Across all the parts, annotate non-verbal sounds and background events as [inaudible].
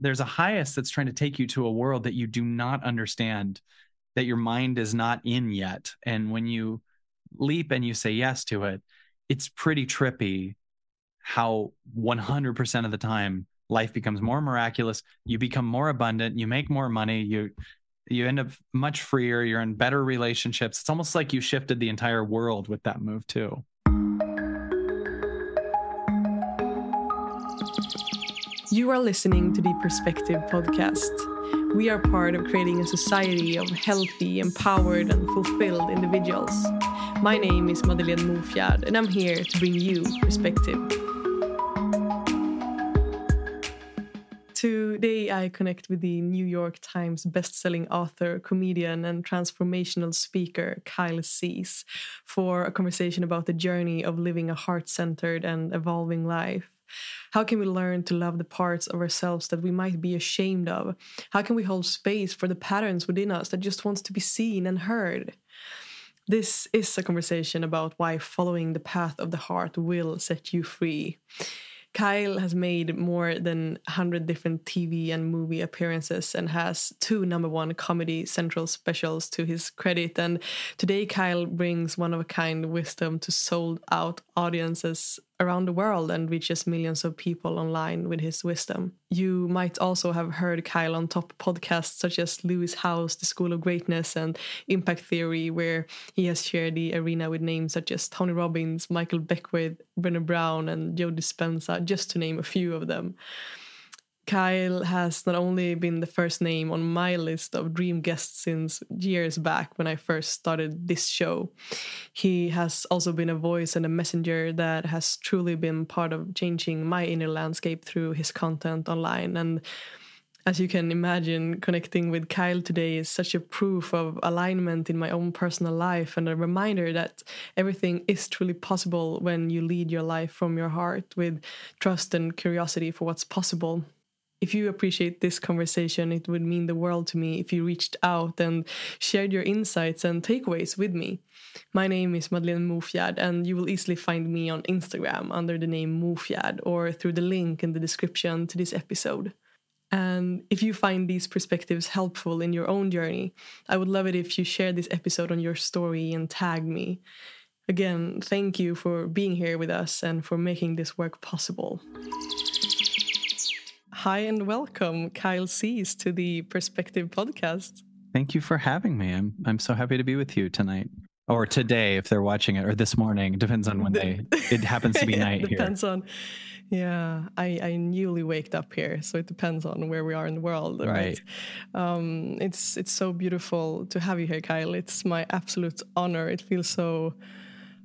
there's a highest that's trying to take you to a world that you do not understand that your mind is not in yet. And when you leap and you say yes to it it's pretty trippy how 100% of the time life becomes more miraculous you become more abundant you make more money you you end up much freer you're in better relationships. It's almost like you shifted the entire world with that move too You are listening to the Perspective podcast. We are part of creating a society of healthy, empowered, and fulfilled individuals. My name is Madeleine Mofjard, and I'm here to bring you perspective. Today, I connect with the New York Times bestselling author, comedian, and transformational speaker, Kyle Cease, for a conversation about the journey of living a heart centered and evolving life. How can we learn to love the parts of ourselves that we might be ashamed of? How can we hold space for the patterns within us that just wants to be seen and heard? This is a conversation about why following the path of the heart will set you free. Kyle has made more than 100 different TV and movie appearances and has two number one Comedy Central specials to his credit. And today, Kyle brings one of a kind wisdom to sold out audiences around the world and reaches millions of people online with his wisdom. You might also have heard Kyle on top podcasts such as Lewis Howes, The School of Greatness, and Impact Theory, where he has shared the arena with names such as Tony Robbins, Michael Beckwith, Brené Brown, and Joe Dispenza, just to name a few of them. Kyle has not only been the first name on my list of dream guests since years back when I first started this show, he has also been a voice and a messenger that has truly been part of changing my inner landscape through his content online. And as you can imagine, connecting with Kyle today is such a proof of alignment in my own personal life and a reminder that everything is truly possible when you lead your life from your heart with trust and curiosity for what's possible if you appreciate this conversation, it would mean the world to me if you reached out and shared your insights and takeaways with me. My name is Madeleine Mofjard, and you will easily find me on Instagram under the name Mofjard or through the link in the description to this episode. And if you find these perspectives helpful in your own journey, I would love it if you share this episode on your story and tag me. Again, thank you for being here with us and for making this work possible. Hi and welcome, Kyle Cease, to the Perspective Podcast. Thank you for having me. I'm I'm so happy to be with you tonight. Or today, if they're watching it, or this morning. Depends on when they it happens to be [laughs] night depends here. on yeah, I, I newly waked up here, so it depends on where we are in the world, right? right. Um, it's it's so beautiful to have you here, Kyle. It's my absolute honor. It feels so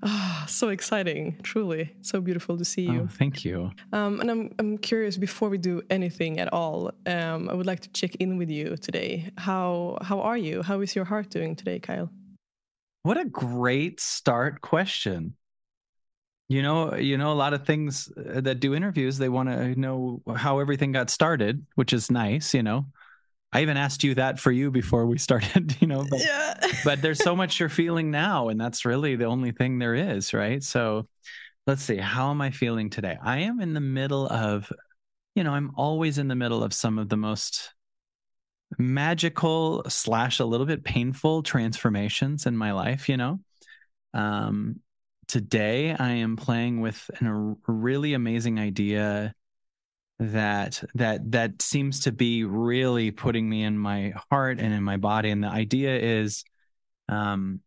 oh, so exciting! Truly, so beautiful to see you. Oh, thank you. Um, and I'm I'm curious. Before we do anything at all, um, I would like to check in with you today. How how are you? How is your heart doing today, Kyle? What a great start question. You know, you know, a lot of things uh, that do interviews, they want to know how everything got started, which is nice. You know, I even asked you that for you before we [laughs] started, you know, but, yeah. [laughs] but there's so much you're feeling now. And that's really the only thing there is, right? So let's see, how am I feeling today? I am in the middle of, you know, I'm always in the middle of some of the most magical slash a little bit painful transformations in my life, you know. Um, today I am playing with an, a really amazing idea that that that seems to be really putting me in my heart and in my body. And the idea is um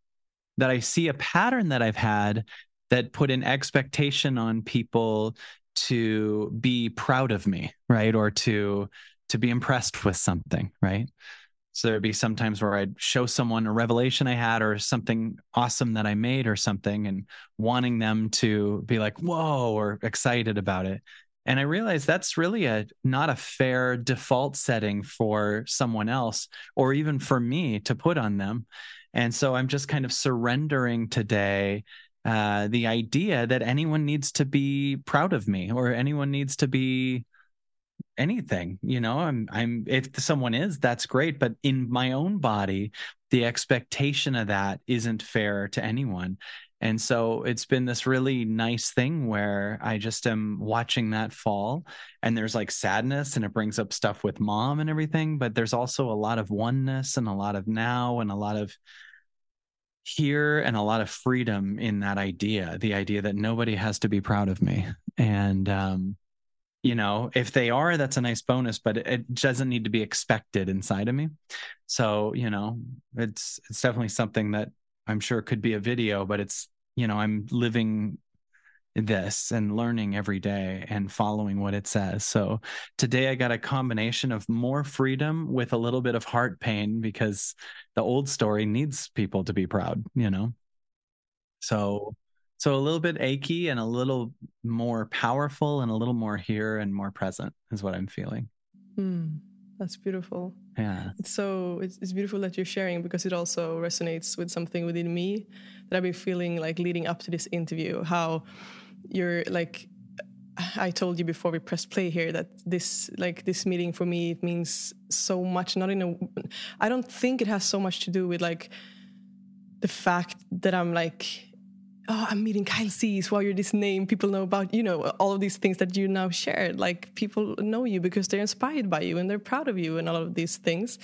that i see a pattern that i've had that put an expectation on people to be proud of me right? Or to to be impressed with something right? So there'd be sometimes where I'd show someone a revelation I had or something awesome that I made or something and wanting them to be like, whoa, or excited about it. And I realized that's really a not a fair default setting for someone else or even for me to put on them. And so I'm just kind of surrendering today uh, the idea that anyone needs to be proud of me or anyone needs to be anything you know? I'm i'm if someone is that's great. But in my own body the expectation of that isn't fair to anyone And so it's been this really nice thing where I just am watching that fall and there's like sadness and it brings up stuff with mom and everything, but there's also a lot of oneness and a lot of now and a lot of here and a lot of freedom in that idea, the idea that nobody has to be proud of me. And um you know if they are that's a nice bonus but it doesn't need to be expected inside of me so you know it's it's definitely something that i'm sure it could be a video but it's you know i'm living this and learning every day and following what it says. So today i got a combination of more freedom with a little bit of heart pain because the old story needs people to be proud you know? So so a little bit achy and a little more powerful and a little more here and more present is what I'm feeling. Mm, that's beautiful. Yeah. It's so it's, it's beautiful that you're sharing because it also resonates with something within me that I've been feeling like leading up to this interview. How you're like I told you before we pressed play here that this like this meeting for me it means so much. Not in a I don't think it has so much to do with like the fact that I'm like oh, I'm meeting Kyle Cease. While you're this name, people know about, you know, all of these things that you now shared. Like people know you because they're inspired by you and they're proud of you and all of these things.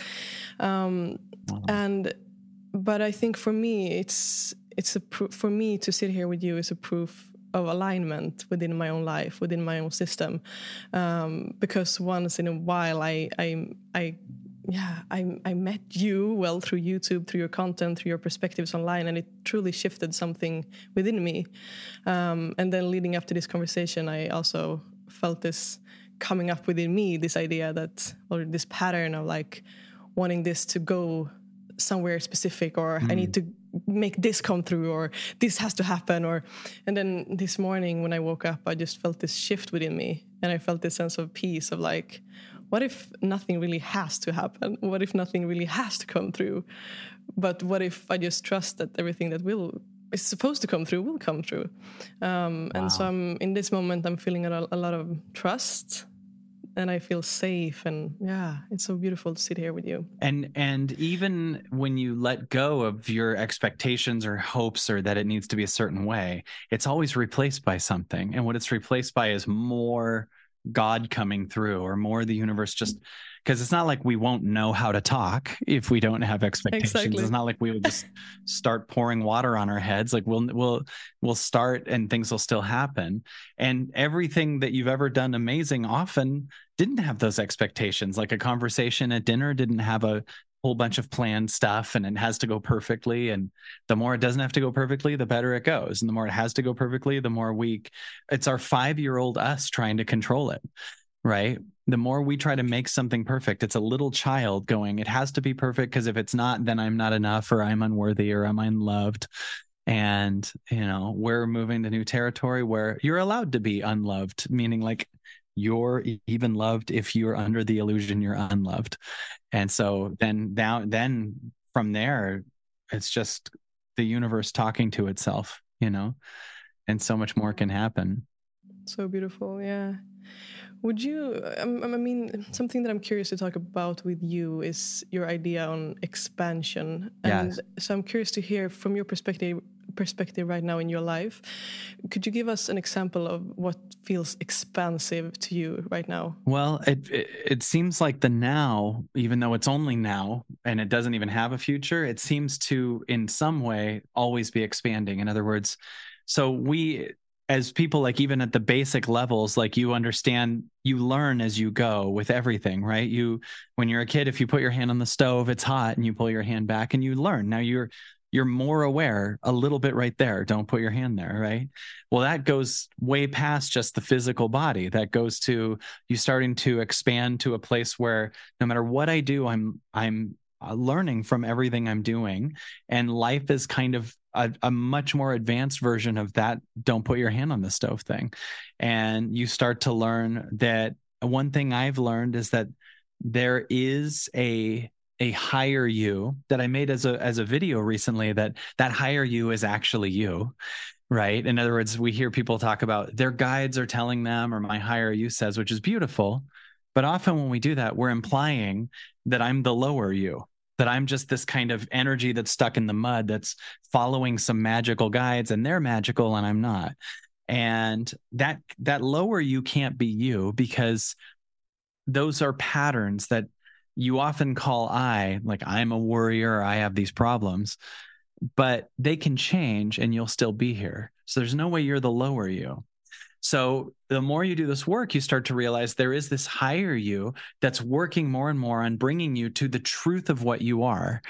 Um, wow. And, but I think for me, it's, it's a, for me to sit here with you is a proof of alignment within my own life, within my own system. Um, because once in a while, I, I, I yeah, I, I met you well through YouTube, through your content, through your perspectives online, and it truly shifted something within me. Um, and then leading up to this conversation, I also felt this coming up within me this idea that, or this pattern of like wanting this to go somewhere specific, or mm. I need mm. to make this come through, or this has to happen. Or, and then this morning when I woke up, I just felt this shift within me, and I felt this sense of peace of like, what if nothing really has to happen? What if nothing really has to come through? But what if I just trust that everything that will is supposed to come through will come through? Um, wow. And so I'm in this moment. I'm feeling a, a lot of trust and I feel safe and yeah, it's so beautiful to sit here with you. And and even when you let go of your expectations or hopes or that it needs to be a certain way, it's always replaced by something. And what it's replaced by is more God coming through or more the universe just mm. because it's not like we won't know how to talk if we don't have expectations. Exactly. It's not like we would just start pouring water on our heads. Like we'll we'll we'll start and things will still happen. And everything that you've ever done amazing often didn't have those expectations. Like a conversation at dinner didn't have a whole bunch of planned stuff and it has to go perfectly. And the more it doesn't have to go perfectly the better it goes. And the more it has to go perfectly the more weak it's our 5 year old us trying to control it right? The more we try to make something perfect it's a little child going it has to be perfect because if it's not then i'm not enough or i'm unworthy or i'm unloved. And you know we're moving to new territory where you're allowed to be unloved meaning like you're even loved if you're under the illusion you're unloved. And so then down then from there it's just the universe talking to itself you know and so much more can happen. So beautiful yeah. Would you um, um, i mean something that i'm curious to talk about with you is your idea on expansion. And yes. so i'm curious to hear from your perspective perspective right now in your life. Could you give us an example of what feels expansive to you right now? Well, it, it, it seems like the now, even though it's only now and it doesn't even have a future, it seems to in some way always be expanding. In other words, so we as people like even at the basic levels like you understand you learn as you go with everything right you when you're a kid if you put your hand on the stove it's hot and you pull your hand back and you learn now you're you're more aware a little bit right there. Don't put your hand there, right? Well, that goes way past just the physical body. That goes to you starting to expand to a place where no matter what I do, I'm I'm uh, learning from everything I'm doing, and life is kind of a, a, much more advanced version of that. Don't put your hand on the stove thing, and you start to learn that one thing I've learned is that there is a a higher you that I made as a as a video recently that that higher you is actually you right in other words we hear people talk about their guides are telling them or my higher you says which is beautiful but often when we do that we're implying that I'm the lower you that I'm just this kind of energy that's stuck in the mud that's following some magical guides and they're magical and I'm not. And that that lower you can't be you because those are patterns that you often call I, like I'm a worrier, I have these problems, but they can change and you'll still be here. So there's no way you're the lower you. So the more you do this work, you start to realize there is this higher you that's working more and more on bringing you to the truth of what you are.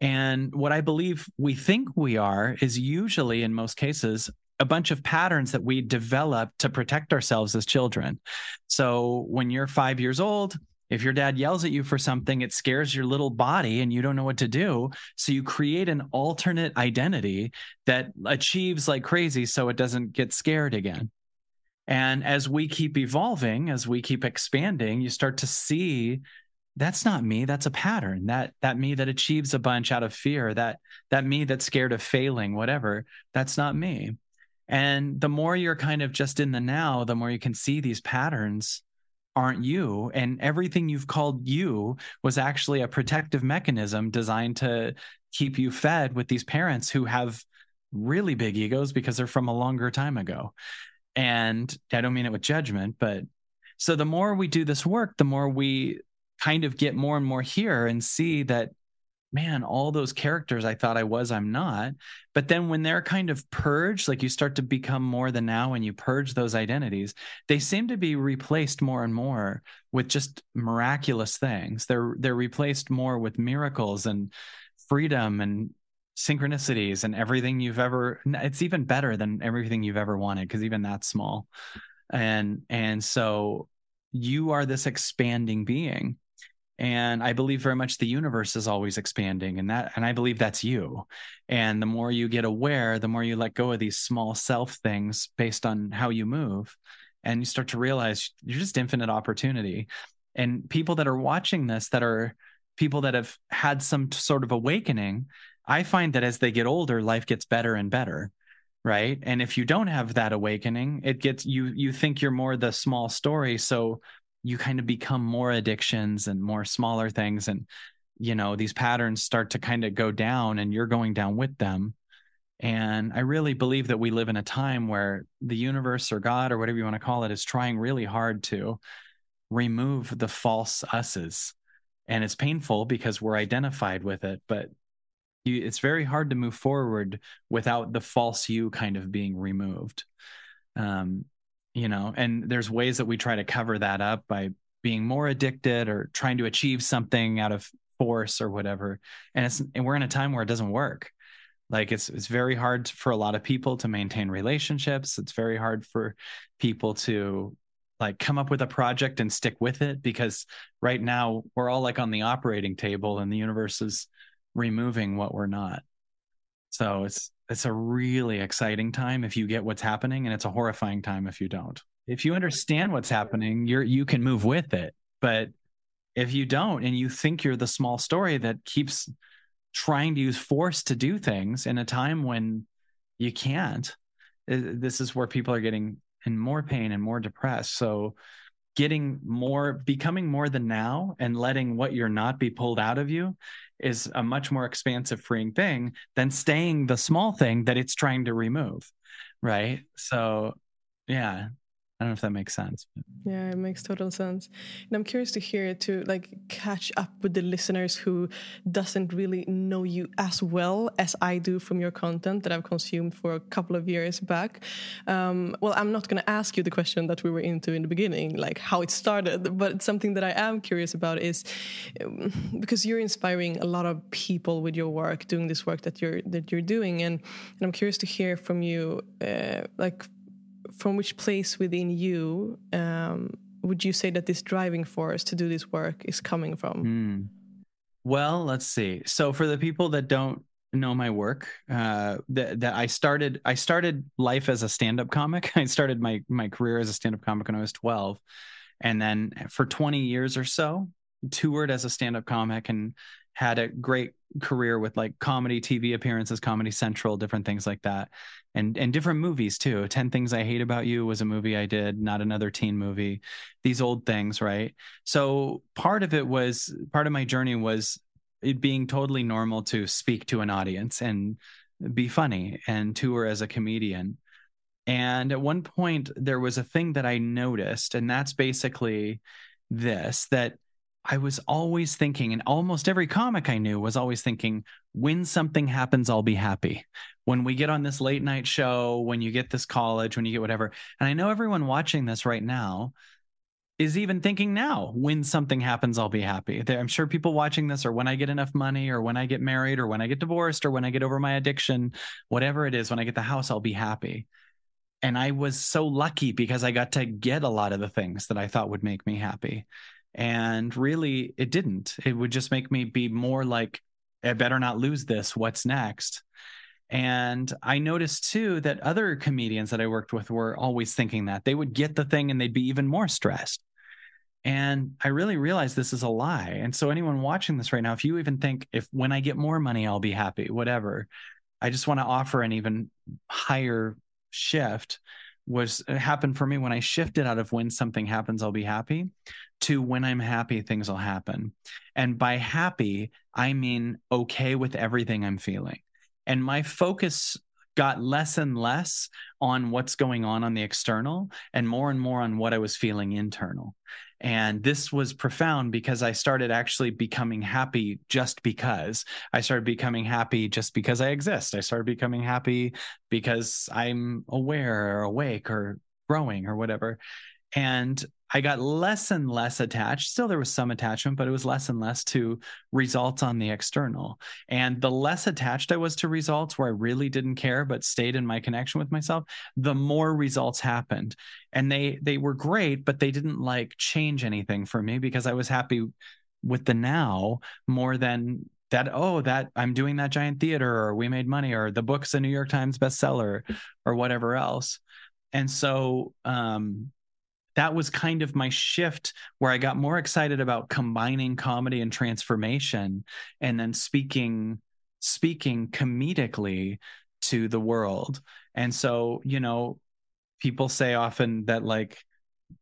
And what I believe we think we are is usually, in most cases, a bunch of patterns that we develop to protect ourselves as children. So when you're five years old, if your dad yells at you for something, it scares your little body and you don't know what to do. So you create an alternate identity that achieves like crazy so it doesn't get scared again. And as we keep evolving, as we keep expanding, you start to see that's not me that's a pattern that that me that achieves a bunch out of fear that that me that's scared of failing whatever that's not me and the more you're kind of just in the now the more you can see these patterns aren't you and everything you've called you was actually a protective mechanism designed to keep you fed with these parents who have really big egos because they're from a longer time ago. And I don't mean it with judgment, but so the more we do this work, the more we kind of get more and more here and see that, man, all those characters I thought I was, I'm not. But then when they're kind of purged, like you start to become more than now and you purge those identities, they seem to be replaced more and more with just miraculous things. They're they're replaced more with miracles and freedom and synchronicities and everything you've ever it's even better than everything you've ever wanted because even that's small and and so you are this expanding being and i believe very much the universe is always expanding and that and i believe that's you and the more you get aware the more you let go of these small self things based on how you move and you start to realize you're just infinite opportunity and people that are watching this that are people that have had some sort of awakening I find that as they get older, life gets better and better. Right. And if you don't have that awakening, it gets you, you think you're more the small story. So you kind of become more addictions and more smaller things. And, you know, these patterns start to kind of go down and you're going down with them. And I really believe that we live in a time where the universe or God or whatever you want to call it is trying really hard to remove the false us's. And it's painful because we're identified with it, but you, it's very hard to move forward without the false you kind of being removed. Um, you know, and there's ways that we try to cover that up by being more addicted or trying to achieve something out of force or whatever. And it's and we're in a time where it doesn't work. Like it's it's very hard for a lot of people to maintain relationships. It's very hard for people to like come up with a project and stick with it because right now we're all like on the operating table and the universe is removing what we're not. So it's it's a really exciting time if you get what's happening and it's a horrifying time if you don't. If you understand what's happening, you're you can move with it. But if you don't and you think you're the small story that keeps trying to use force to do things in a time when you can't, eh, this is where people are getting in more pain and more depressed. So getting more becoming more than now and letting what you're not be pulled out of you is a much more expansive freeing thing than staying the small thing that it's trying to remove right? So yeah I don't know if that makes sense. Yeah, it makes total sense. And I'm curious to hear to like catch up with the listeners who doesn't really know you as well as I do from your content that I've consumed for a couple of years back. Um, well, I'm not going to ask you the question that we were into in the beginning, like how it started, but something that I am curious about is um, because you're inspiring a lot of people with your work, doing this work that you're that you're doing, and, and I'm curious to hear from you, uh, like from which place within you um, would you say that this driving force to do this work is coming from? Mm. Well, let's see. So for the people that don't know my work, uh, that that I started, I started life as a stand-up comic. [laughs] I started my my career as a stand-up comic when I was 12, and then for 20 years or so, toured as a stand-up comic and had a great career with like comedy TV appearances, Comedy Central, different things like that. And and different movies too. 10 Things I Hate About You was a movie I did, not another teen movie. These old things, right? So part of it was part of my journey was it being totally normal to speak to an audience and be funny and tour as a comedian. And at one point, there was a thing that I noticed, and that's basically this that I was always thinking, and almost every comic I knew was always thinking, when something happens, I'll be happy. When we get on this late night show, when you get this college, when you get whatever. And I know everyone watching this right now is even thinking now, when something happens, I'll be happy. I'm sure people watching this, or when I get enough money, or when I get married, or when I get divorced, or when I get over my addiction, whatever it is, when I get the house, I'll be happy. And I was so lucky because I got to get a lot of the things that I thought would make me happy. And really, it didn't. It would just make me be more like, I better not lose this. What's next? And I noticed too that other comedians that I worked with were always thinking that they would get the thing and they'd be even more stressed. And I really realized this is a lie. And so, anyone watching this right now, if you even think, if when I get more money, I'll be happy, whatever, I just want to offer an even higher shift was it happened for me when I shifted out of when something happens, I'll be happy to when I'm happy, things will happen. And by happy, I mean okay with everything I'm feeling. And my focus got less and less on what's going on on the external and more and more on what I was feeling internal. And this was profound because I started actually becoming happy just because. I started becoming happy just because I exist. I started becoming happy because I'm aware or awake or growing or whatever. And I got less and less attached. Still, there was some attachment, but it was less and less to results on the external. And the less attached I was to results where I really didn't care, but stayed in my connection with myself, the more results happened. And they they were great, but they didn't like change anything for me because I was happy with the now more than that oh that i'm doing that giant theater or we made money or the book's a new york times bestseller or whatever else and so um that was kind of my shift where I got more excited about combining comedy and transformation and then speaking speaking comedically to the world. And so, you know, people say often that like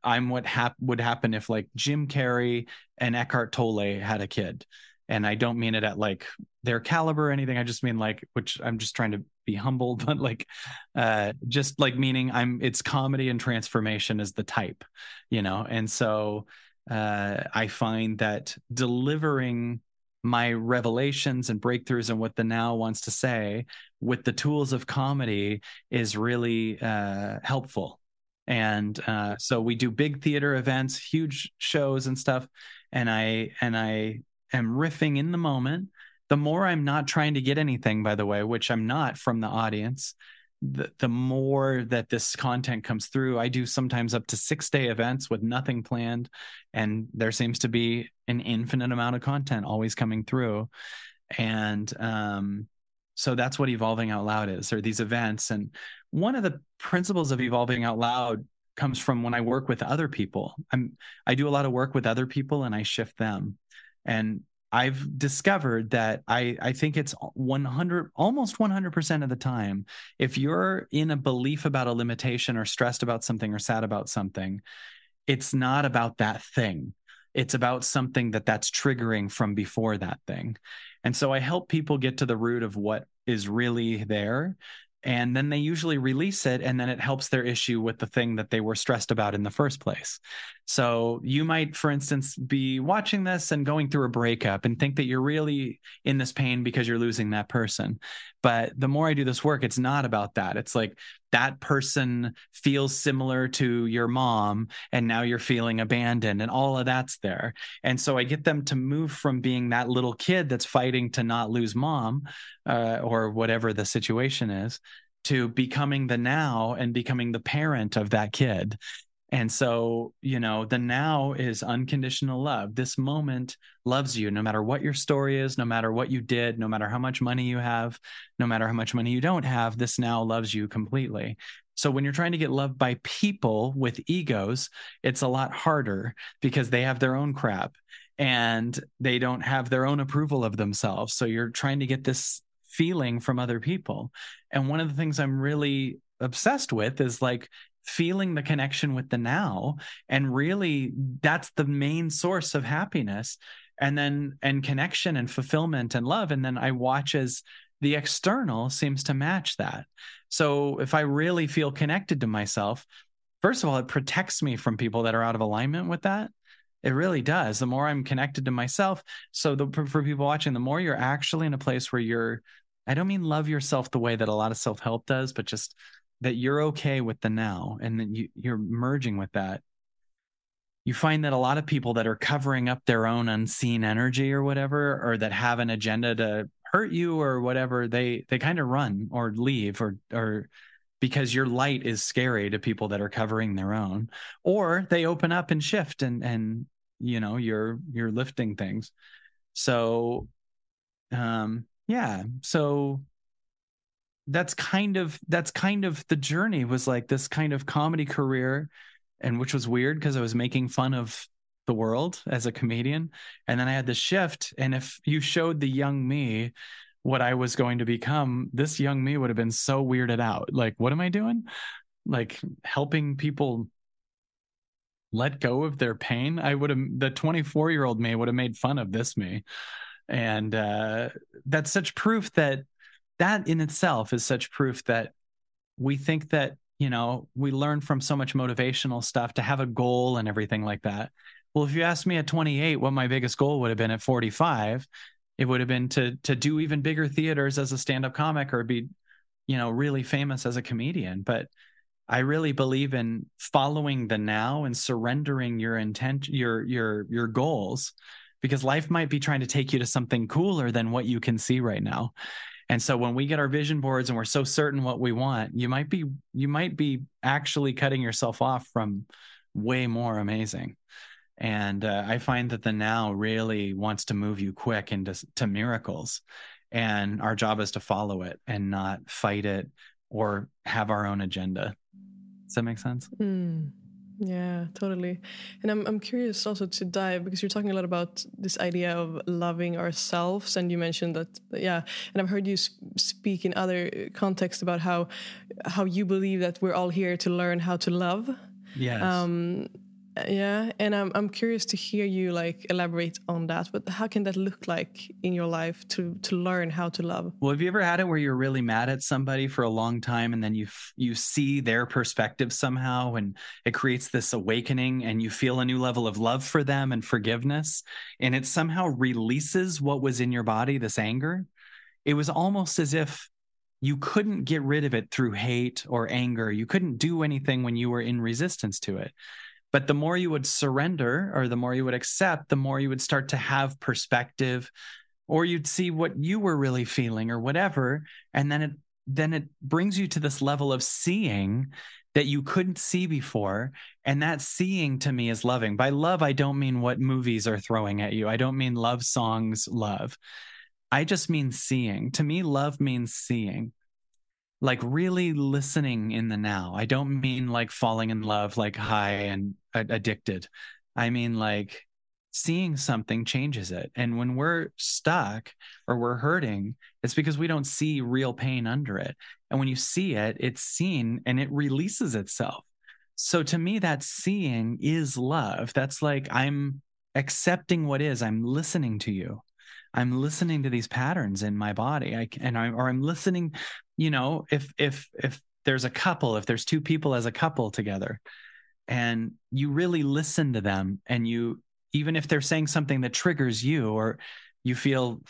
I'm what hap- would happen if like Jim Carrey and Eckhart Tolle had a kid. And I don't mean it at like their caliber or anything. I just mean like, which I'm just trying to be humble, [laughs] but like, uh, just like meaning I'm, it's comedy and transformation is the type, you know? And so, uh, I find that delivering my revelations and breakthroughs and what the now wants to say with the tools of comedy is really, uh, helpful. And, uh, so we do big theater events, huge shows and stuff. And I, and I am riffing in the moment the more I'm not trying to get anything, by the way, which I'm not from the audience, the, the more that this content comes through. I do sometimes up to six day events with nothing planned, and there seems to be an infinite amount of content always coming through. And um, so that's what evolving out loud is, or these events. And one of the principles of evolving out loud comes from when I work with other people. I'm I do a lot of work with other people and I shift them. And I've discovered that I, I think it's 100, almost 100% of the time, if you're in a belief about a limitation or stressed about something or sad about something, it's not about that thing. It's about something that that's triggering from before that thing. And so I help people get to the root of what is really there and then they usually release it and then it helps their issue with the thing that they were stressed about in the first place. So you might for instance be watching this and going through a breakup and think that you're really in this pain because you're losing that person. But the more i do this work it's not about that. It's like that person feels similar to your mom and now you're feeling abandoned and all of that's there. And so i get them to move from being that little kid that's fighting to not lose mom uh, or whatever the situation is to becoming the now and becoming the parent of that kid and so, you know, the now is unconditional love. This moment loves you no matter what your story is, no matter what you did, no matter how much money you have, no matter how much money you don't have, this now loves you completely. So when you're trying to get loved by people with egos, it's a lot harder because they have their own crap and they don't have their own approval of themselves. So you're trying to get this feeling from other people. And one of the things I'm really obsessed with is like feeling the connection with the now and really that's the main source of happiness and then and connection and fulfillment and love and then i watch as the external seems to match that. So if i really feel connected to myself first of all it protects me from people that are out of alignment with that. It really does. The more i'm connected to myself so the, for people watching the more you're actually in a place where you're i don't mean love yourself the way that a lot of self-help does but just that you're okay with the now and then you, you're merging with that you find that a lot of people that are covering up their own unseen energy or whatever or that have an agenda to hurt you or whatever they they kind of run or leave or or because your light is scary to people that are covering their own or they open up and shift and and you know you're you're lifting things. So um yeah so that's kind of that's kind of the journey was like this kind of comedy career and which was weird because I was making fun of the world as a comedian and then I had the shift and if you showed the young me what I was going to become this young me would have been so weirded out like what am I doing? Like helping people let go of their pain. I would have the 24 year old me would have made fun of this me and uh, that's such proof that that in itself is such proof that we think that you know we learn from so much motivational stuff to have a goal and everything like that. Well if you asked me at 28 what my biggest goal would have been at 45 it would have been to to do even bigger theaters as a stand-up comic or be you know really famous as a comedian. But i really believe in following the now and surrendering your intent your your your goals because life might be trying to take you to something cooler than what you can see right now and so when we get our vision boards and we're so certain what we want, you might be you might be actually cutting yourself off from way more amazing. And uh, I find that the now really wants to move you quick into to miracles. And our job is to follow it and not fight it or have our own agenda. Does that make sense? Mm. Yeah, totally. And I'm I'm curious also to dive because you're talking a lot about this idea of loving ourselves, and you mentioned that yeah, and I've heard you speak in other contexts about how how you believe that we're all here to learn how to love. Yes. Um, yeah and i'm i'm curious to hear you like elaborate on that. But how can that look like in your life to to learn how to love? Well have you ever had it where you're really mad at somebody for a long time and then you you see their perspective somehow and it creates this awakening and you feel a new level of love for them and forgiveness and it somehow releases what was in your body this anger? It was almost as if you couldn't get rid of it through hate or anger. You couldn't do anything when you were in resistance to it but the more you would surrender or the more you would accept, the more you would start to have perspective or you'd see what you were really feeling or whatever. And then it then it brings you to this level of seeing that you couldn't see before. And that seeing to me is loving. By love, I don't mean what movies are throwing at you. I don't mean love songs, love. I just mean seeing. To me, love means seeing like really listening in the now. I don't mean like falling in love, like high and addicted. I mean like seeing something changes it. And when we're stuck or we're hurting, it's because we don't see real pain under it. And when you see it, it's seen and it releases itself. So to me, that seeing is love. That's like I'm accepting what is, I'm listening to you. I'm listening to these patterns in my body. I and I or I'm listening, you know, if if if there's a couple, if there's two people as a couple together, and you really listen to them, and you even if they're saying something that triggers you or you feel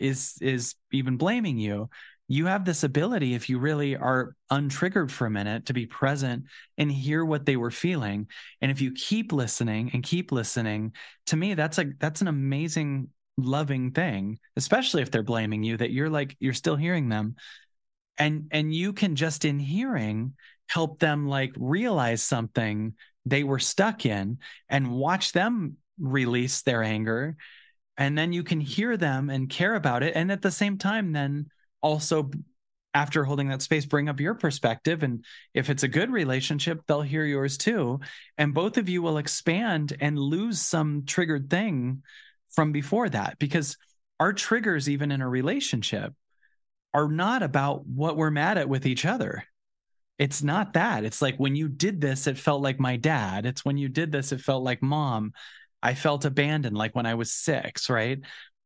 is is even blaming you, you have this ability if you really are untriggered for a minute to be present and hear what they were feeling and if you keep listening and keep listening to me that's a that's an amazing loving thing especially if they're blaming you that you're like you're still hearing them. And and you can just in hearing help them like realize something they were stuck in and watch them release their anger. And then you can hear them and care about it. And at the same time then also after holding that space bring up your perspective. And if it's a good relationship they'll hear yours too. And both of you will expand and lose some triggered thing from before that because our triggers, even in a relationship, are not about what we're mad at with each other. it's not that. It's like when you did this, it felt like my dad. It's when you did this, it felt like mom. I felt abandoned, like when I was six, right?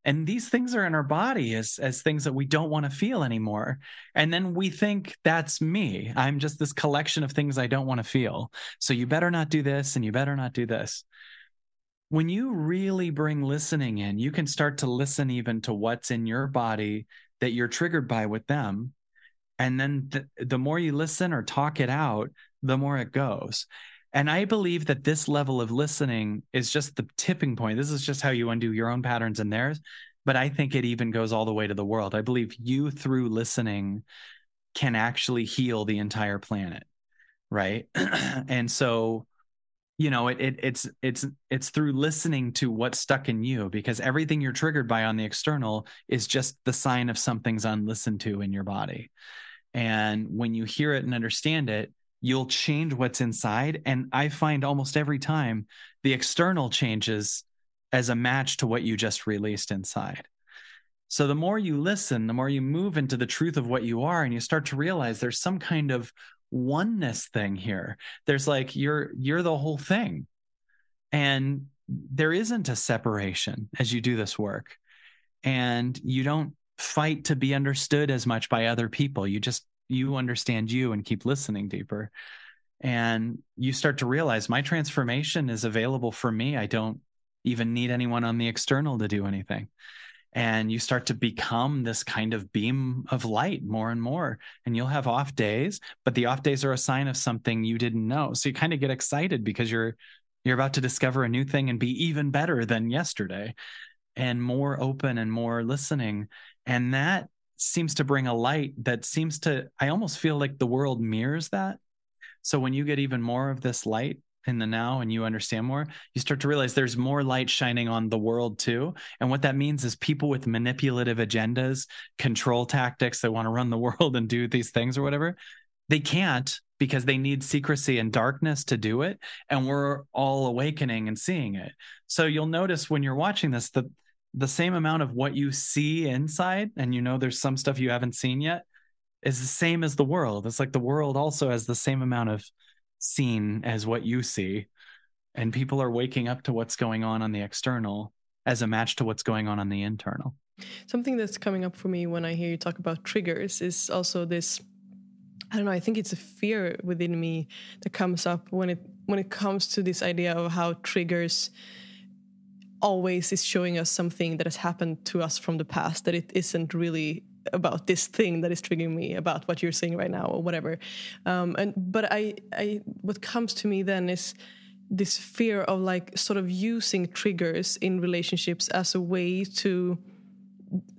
And these things are in our body as as things that we don't want to feel anymore. And then we think that's me. I'm just this collection of things I don't want to feel. So you better not do this and you better not do this. When you really bring listening in, you can start to listen even to what's in your body that you're triggered by with them. And then the, the more you listen or talk it out the more it goes. And i believe that this level of listening is just the tipping point. This is just how you undo your own patterns and theirs. But i think it even goes all the way to the world. I believe you through listening can actually heal the entire planet right? [clears throat] And so you know it, it it's it's it's through listening to what's stuck in you because everything you're triggered by on the external is just the sign of something's unlistened to in your body and when you hear it and understand it, you'll change what's inside. And I find almost every time the external changes as a match to what you just released inside. So the more you listen, the more you move into the truth of what you are, and you start to realize there's some kind of oneness thing here. There's like you're you're the whole thing. And there isn't a separation as you do this work. And you don't fight to be understood as much by other people. You just you understand you and keep listening deeper. And you start to realize my transformation is available for me. I don't even need anyone on the external to do anything. And you start to become this kind of beam of light more and more. And you'll have off days, but the off days are a sign of something you didn't know. So you kind of get excited because you're you're about to discover a new thing and be even better than yesterday and more open and more listening and that seems to bring a light that seems to, I almost feel like the world mirrors that. So when you get even more of this light in the now and you understand more, you start to realize there's more light shining on the world too. And what that means is people with manipulative agendas, control tactics, they want to run the [laughs] world and do these things or whatever, they can't because they need secrecy and darkness to do it. And we're all awakening and seeing it. So you'll notice when you're watching this, the the same amount of what you see inside and you know there's some stuff you haven't seen yet is the same as the world it's like the world also has the same amount of seen as what you see and people are waking up to what's going on on the external as a match to what's going on on the internal. Something that's coming up for me when i hear you talk about triggers is also this i don't know i think it's a fear within me that comes up when it when it comes to this idea of how triggers always is showing us something that has happened to us from the past that it isn't really about this thing that is triggering me about what you're saying right now or whatever um, and but I, I what comes to me then is this fear of like sort of using triggers in relationships as a way to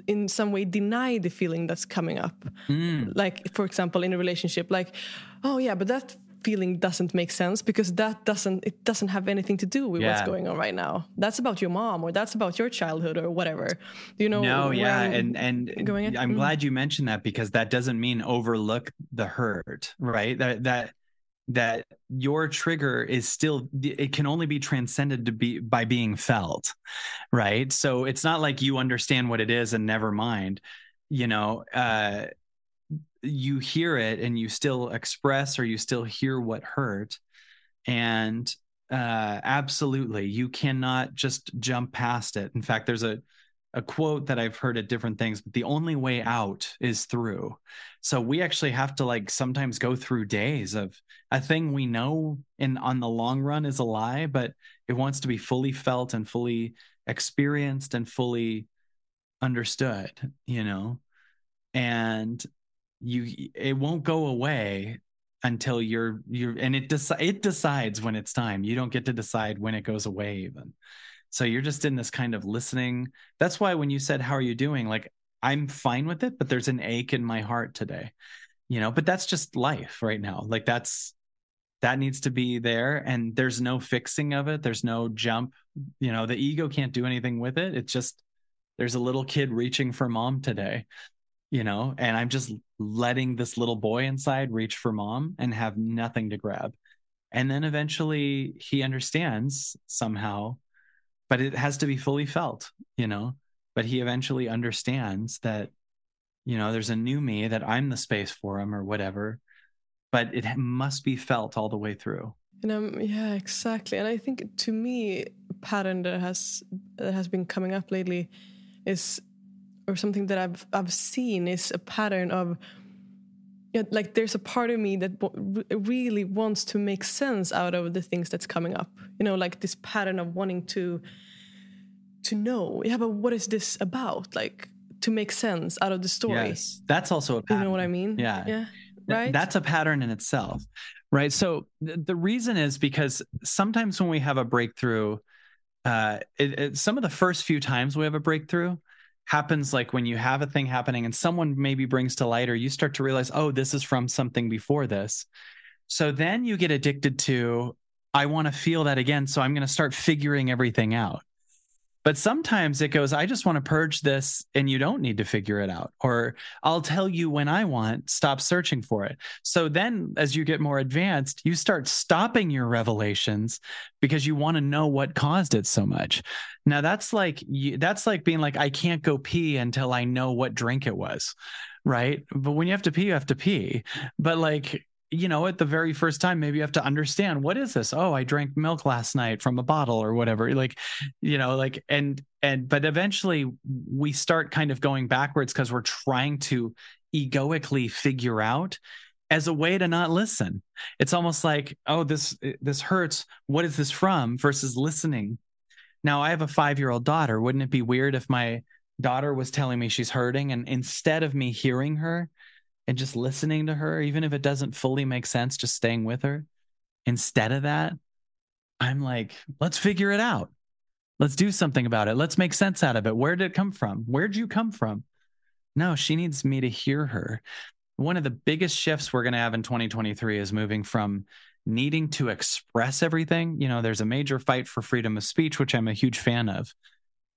in some way deny the feeling that's coming up mm. like for example in a relationship like oh yeah but that feeling doesn't make sense because that doesn't it doesn't have anything to do with yeah. what's going on right now. That's about your mom or that's about your childhood or whatever. You know no yeah and and going i'm mm. glad you mentioned that because that doesn't mean overlook the hurt right? That that that your trigger is still it can only be transcended to be by being felt right? So it's not like you understand what it is and never mind you know uh you hear it and you still express or you still hear what hurt and uh, absolutely you cannot just jump past it in fact there's a a quote that I've heard at different things, but the only way out is through. So we actually have to like sometimes go through days of a thing we know in on the long run is a lie, but it wants to be fully felt and fully experienced and fully understood, you know? And you it won't go away until you're you're and it deci- it decides when it's time. You don't get to decide when it goes away even. So you're just in this kind of listening. That's why when you said how are you doing? like i'm fine with it but there's an ache in my heart today you know but that's just life right now. Like that's that needs to be there and there's no fixing of it. There's no jump. You know the ego can't do anything with it. It's just there's a little kid reaching for mom today you know, and I'm just letting this little boy inside reach for mom and have nothing to grab. And then eventually he understands somehow, but it has to be fully felt, you know. But he eventually understands that, you know, there's a new me that I'm the space for him or whatever. but it must be felt all the way through. And um, yeah, exactly. And I think to me, pattern that has that has been coming up lately is, or something that I've I've seen is a pattern of. Like there's a part of me that really wants to make sense out of the things that's coming up. You know, like this pattern of wanting to to know. Yeah, but what is this about? Like to make sense out of the story. Yes, that's also a pattern. You know what I mean? Yeah, yeah, right. That's a pattern in itself, right? So th- the reason is because sometimes when we have a breakthrough, uh, it, it, some of the first few times we have a breakthrough happens like when you have a thing happening and someone maybe brings to light, or you start to realize, oh, this is from something before this. So then you get addicted to, I want to feel that again. So I'm going to start figuring everything out. But sometimes it goes, I just want to purge this and you don't need to figure it out. Or I'll tell you when I want, stop searching for it. So then as you get more advanced, you start stopping your revelations because you want to know what caused it so much. Now that's like, that's like being like, I can't go pee until I know what drink it was. Right. But when you have to pee, you have to pee. But like, you know, at the very first time, maybe you have to understand what is this? Oh, I drank milk last night from a bottle or whatever. Like, you know, like, and, and, but eventually we start kind of going backwards because we're trying to egoically figure out as a way to not listen. It's almost like, oh, this, this hurts. What is this from versus listening? Now, I have a five year old daughter. Wouldn't it be weird if my daughter was telling me she's hurting and instead of me hearing her, and just listening to her, even if it doesn't fully make sense, just staying with her. Instead of that, I'm like, let's figure it out. Let's do something about it. Let's make sense out of it. Where did it come from? Where'd you come from? No, she needs me to hear her. One of the biggest shifts we're going to have in 2023 is moving from needing to express everything. You know, there's a major fight for freedom of speech, which I'm a huge fan of,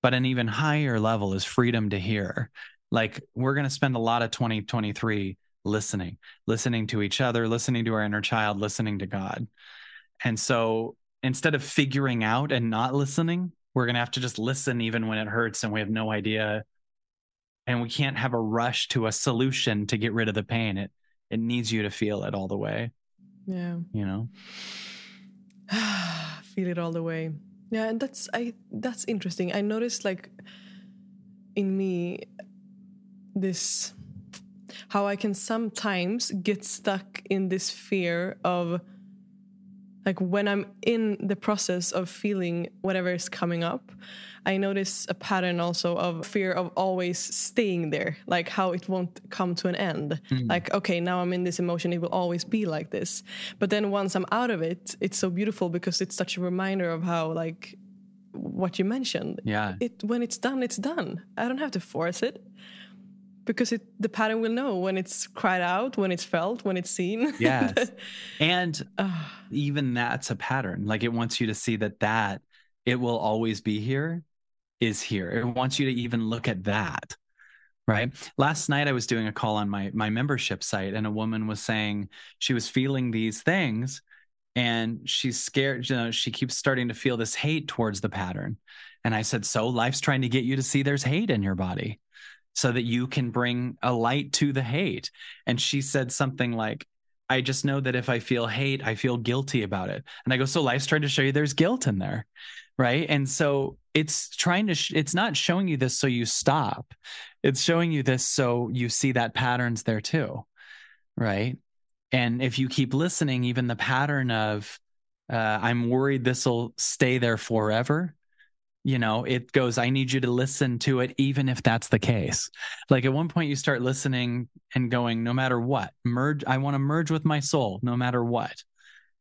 but an even higher level is freedom to hear like we're going to spend a lot of 2023 listening listening to each other listening to our inner child listening to god. And so instead of figuring out and not listening we're going to have to just listen even when it hurts and we have no idea. And we can't have a rush to a solution to get rid of the pain. It it needs you to feel it all the way. Yeah. You know? [sighs] Feel it all the way. Yeah and that's i that's interesting. I noticed like in me this how I can sometimes get stuck in this fear of like when I'm in the process of feeling whatever is coming up, I notice a pattern also of fear of always staying there, like how it won't come to an end. Mm. Like, okay, now I'm in this emotion, it will always be like this. But then once I'm out of it, it's so beautiful because it's such a reminder of how, like, what you mentioned. Yeah. It when it's done, it's done. I don't have to force it because it the pattern will know when it's cried out when it's felt when it's seen. [laughs] Yes. And uh, even that's a pattern. Like it wants you to see that that it will always be here is here. It wants you to even look at that right? Last night i was doing a call on my my membership site and a woman was saying she was feeling these things and she's scared you know she keeps starting to feel this hate towards the pattern. And i said so life's trying to get you to see there's hate in your body so that you can bring a light to the hate. And she said something like, I just know that if I feel hate, I feel guilty about it. And I go, so life's trying to show you there's guilt in there. Right. And so it's trying to, sh- it's not showing you this so you stop. It's showing you this so you see that patterns there too. Right. And if you keep listening, even the pattern of, uh, I'm worried this will stay there forever you know it goes i need you to listen to it even if that's the case. Like at one point you start listening and going no matter what merge i want to merge with my soul no matter what.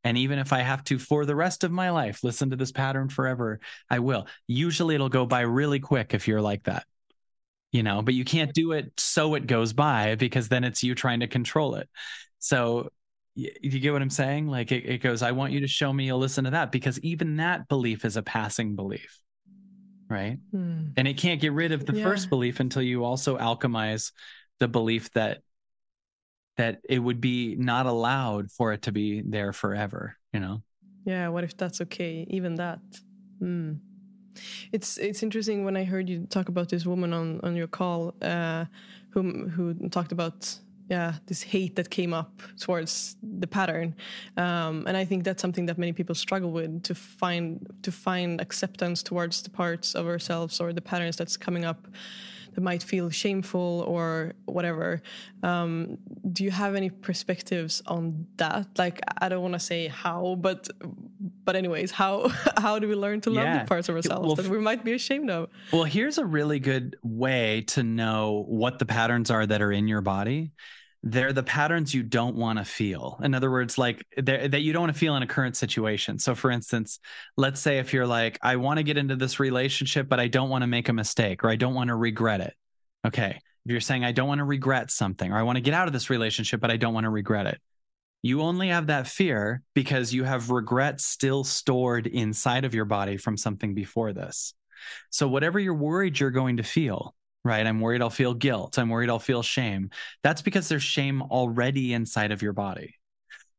And even if i have to for the rest of my life listen to this pattern forever i will. Usually it'll go by really quick if you're like that you know but you can't do it so it goes by because then it's you trying to control it. So you get what i'm saying? Like it, it goes i want you to show me you'll listen to that because even that belief is a passing belief right? Hmm. And it can't get rid of the yeah. first belief until you also alchemize the belief that that it would be not allowed for it to be there forever, you know? Yeah, what if that's okay? Even that. Hmm. It's it's interesting when I heard you talk about this woman on on your call uh, who who talked about yeah this hate that came up towards the pattern. Um, and i think that's something that many people struggle with to find to find acceptance towards the parts of ourselves or the patterns that's coming up that might feel shameful or whatever. Um, do you have any perspectives on that? Like, I don't want to say how, but but anyways, how [laughs] how do we learn to love yeah. the parts of ourselves well, that we might be ashamed of? Well, here's a really good way to know what the patterns are that are in your body they're the patterns you don't want to feel. In other words, like that you don't want to feel in a current situation. So, for instance, let's say if you're like, I want to get into this relationship, but I don't want to make a mistake or I don't want to regret it. Okay. If you're saying, I don't want to regret something or I want to get out of this relationship, but I don't want to regret it. You only have that fear because you have regret still stored inside of your body from something before this. So, whatever you're worried you're going to feel, right? I'm worried I'll feel guilt. I'm worried I'll feel shame. That's because there's shame already inside of your body.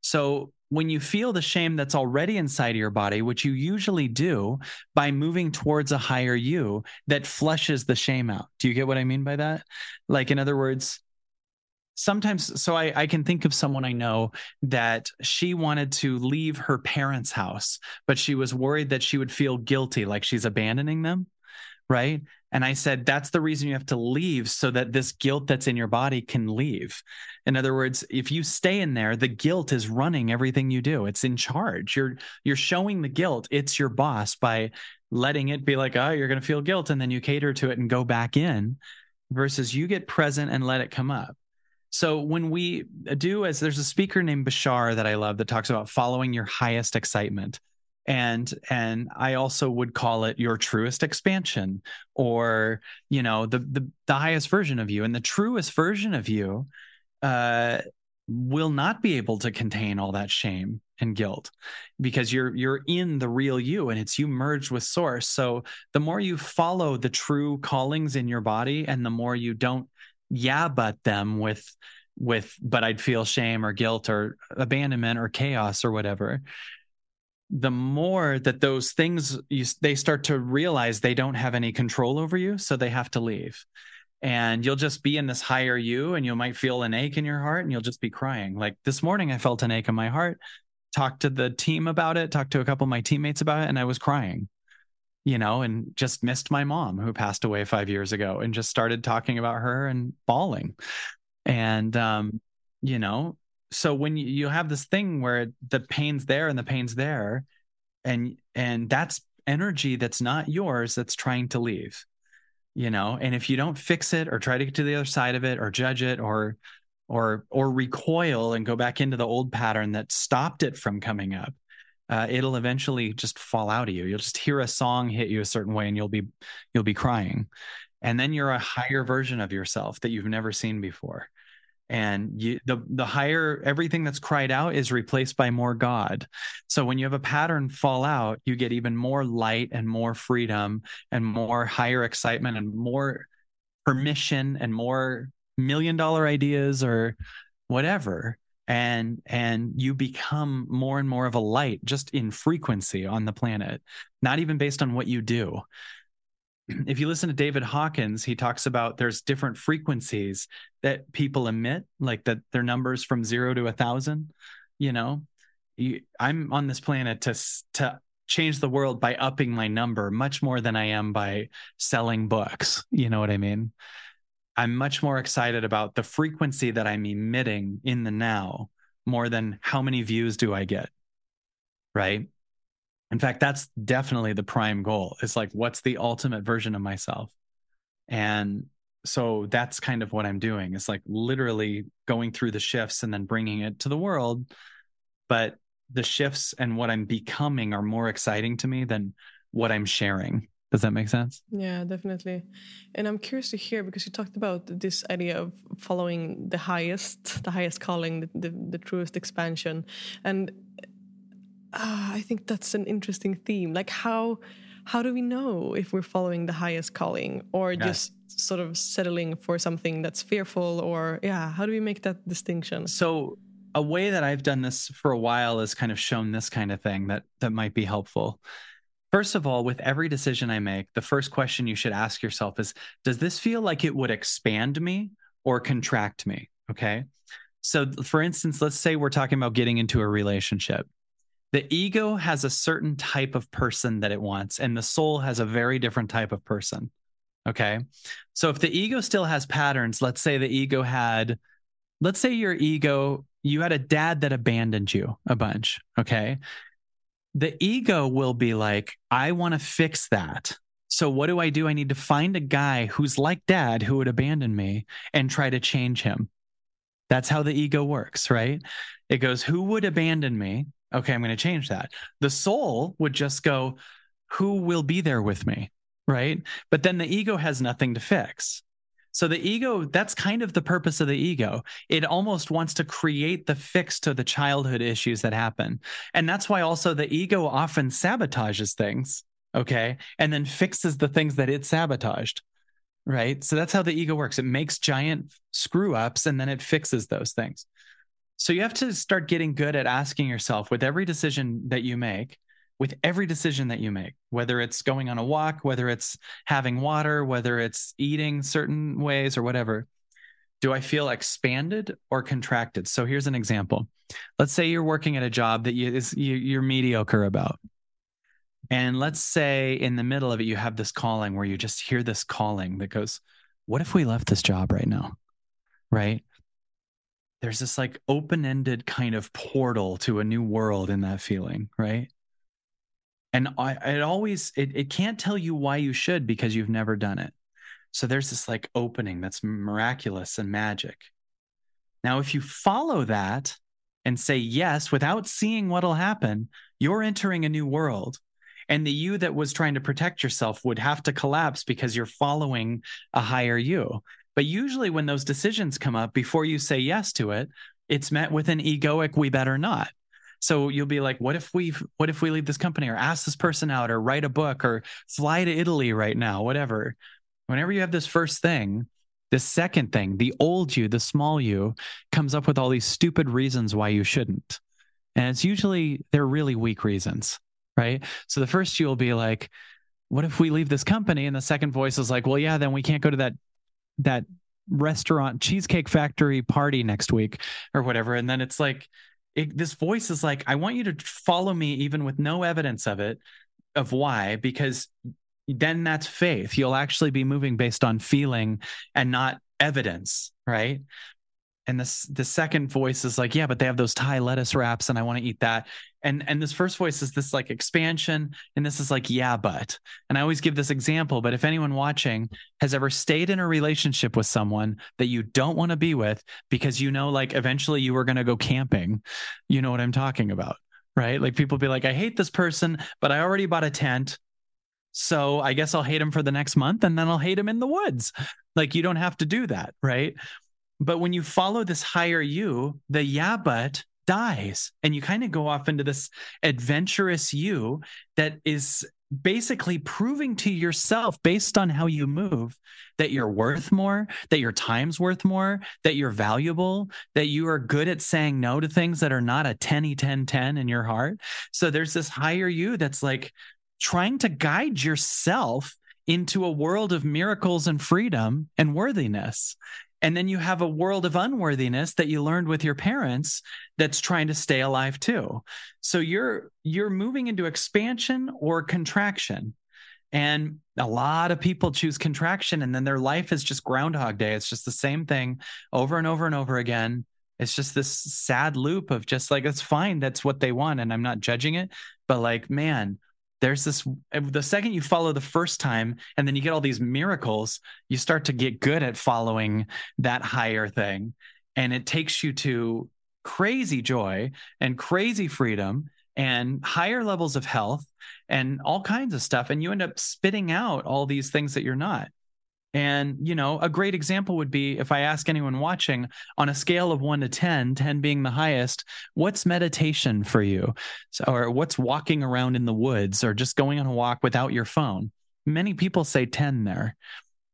So when you feel the shame that's already inside of your body, which you usually do by moving towards a higher you that flushes the shame out. Do you get what I mean by that? Like, in other words, sometimes, so I, I can think of someone I know that she wanted to leave her parents' house, but she was worried that she would feel guilty, like she's abandoning them right? And I said, that's the reason you have to leave so that this guilt that's in your body can leave. In other words, if you stay in there, the guilt is running everything you do. It's in charge. You're you're showing the guilt. It's your boss by letting it be like, oh, you're going to feel guilt. And then you cater to it and go back in versus you get present and let it come up. So when we do, as there's a speaker named Bashar that I love that talks about following your highest excitement and and i also would call it your truest expansion or you know the the, the highest version of you. And the truest version of you uh will not be able to contain all that shame and guilt because you're you're in the real you and it's you merged with source. So the more you follow the true callings in your body and the more you don't yeah but them with with but i'd feel shame or guilt or abandonment or chaos or whatever the more that those things you, they start to realize they don't have any control over you so they have to leave. And you'll just be in this higher you and you might feel an ache in your heart and you'll just be crying. Like this morning i felt an ache in my heart talked to the team about it talked to a couple of my teammates about it and i was crying you know and just missed my mom who passed away five years ago and just started talking about her and bawling. And um you know so when you, have this thing where the pain's there and the pain's there and and that's energy that's not yours that's trying to leave you know? And if you don't fix it or try to get to the other side of it or judge it or or or recoil and go back into the old pattern that stopped it from coming up uh, it'll eventually just fall out of you. You'll just hear a song hit you a certain way and you'll be you'll be crying. And then you're a higher version of yourself that you've never seen before and you, the the higher everything that's cried out is replaced by more god. So when you have a pattern fall out you get even more light and more freedom and more higher excitement and more permission and more million dollar ideas or whatever. And and you become more and more of a light just in frequency on the planet not even based on what you do if you listen to David Hawkins, he talks about there's different frequencies that people emit, like that their numbers from zero to a thousand. You know, you, I'm on this planet to to change the world by upping my number much more than I am by selling books. You know what I mean? I'm much more excited about the frequency that I'm emitting in the now more than how many views do I get. Right in fact that's definitely the prime goal it's like what's the ultimate version of myself? And so that's kind of what i'm doing it's like literally going through the shifts and then bringing it to the world. But the shifts and what i'm becoming are more exciting to me than what i'm sharing. Does that make sense? Yeah definitely. And i'm curious to hear because you talked about this idea of following the highest the highest calling the, the, the truest expansion. And uh, I think that's an interesting theme. Like how how do we know if we're following the highest calling or yeah. just sort of settling for something that's fearful or yeah, how do we make that distinction? So a way that I've done this for a while is kind of shown this kind of thing that that might be helpful. First of all, with every decision I make, the first question you should ask yourself is Does this feel like it would expand me or contract me? Okay. So, for instance, let's say we're talking about getting into a relationship. The ego has a certain type of person that it wants, and the soul has a very different type of person. Okay. So, if the ego still has patterns, let's say the ego had, let's say your ego, you had a dad that abandoned you a bunch. Okay. The ego will be like, I want to fix that. So, what do I do? I need to find a guy who's like dad who would abandon me and try to change him. That's how the ego works, right? It goes, Who would abandon me? Okay, I'm going to change that. The soul would just go, Who will be there with me? Right. But then the ego has nothing to fix. So the ego, that's kind of the purpose of the ego. It almost wants to create the fix to the childhood issues that happen. And that's why also the ego often sabotages things. Okay. And then fixes the things that it sabotaged right? So that's how the ego works. It makes giant screw ups and then it fixes those things. So you have to start getting good at asking yourself with every decision that you make, with every decision that you make, whether it's going on a walk, whether it's having water, whether it's eating certain ways or whatever, do I feel expanded or contracted? So here's an example. Let's say you're working at a job that you, is, you, you're mediocre about. And let's say in the middle of it, you have this calling where you just hear this calling that goes, What if we left this job right now? Right? There's this like open ended kind of portal to a new world in that feeling, right? And I, it always, it, it can't tell you why you should because you've never done it. So there's this like opening that's miraculous and magic. Now, if you follow that and say yes without seeing what'll happen, you're entering a new world and the you that was trying to protect yourself would have to collapse because you're following a higher you but usually when those decisions come up before you say yes to it it's met with an egoic we better not so you'll be like what if we what if we leave this company or ask this person out or write a book or fly to italy right now whatever whenever you have this first thing the second thing the old you the small you comes up with all these stupid reasons why you shouldn't and it's usually they're really weak reasons right? So the first you will be like, what if we leave this company? And the second voice is like, well, yeah, then we can't go to that that restaurant cheesecake factory party next week or whatever. And then it's like it, this voice is like, I want you to follow me even with no evidence of it, of why, because then that's faith. You'll actually be moving based on feeling and not evidence, right? and this the second voice is like yeah but they have those thai lettuce wraps and i want to eat that and and this first voice is this like expansion and this is like yeah but and i always give this example but if anyone watching has ever stayed in a relationship with someone that you don't want to be with because you know like eventually you were going to go camping you know what i'm talking about right? Like people be like i hate this person but i already bought a tent so i guess i'll hate him for the next month and then i'll hate him in the woods. Like you don't have to do that right? But when you follow this higher you, the yeah, but dies. And you kind of go off into this adventurous you that is basically proving to yourself based on how you move that you're worth more, that your time's worth more, that you're valuable, that you are good at saying no to things that are not a 10 10 10 in your heart. So there's this higher you that's like trying to guide yourself into a world of miracles and freedom and worthiness. And then you have a world of unworthiness that you learned with your parents that's trying to stay alive too. So you're you're moving into expansion or contraction. And a lot of people choose contraction and then their life is just groundhog day. It's just the same thing over and over and over again. It's just this sad loop of just like it's fine that's what they want and I'm not judging it, but like man, there's this the second you follow the first time and then you get all these miracles you start to get good at following that higher thing. And it takes you to crazy joy and crazy freedom and higher levels of health and all kinds of stuff. And you end up spitting out all these things that you're not and, you know, a great example would be if I ask anyone watching on a scale of one to 10, 10 being the highest, what's meditation for you? So, or what's walking around in the woods or just going on a walk without your phone? Many people say 10 there.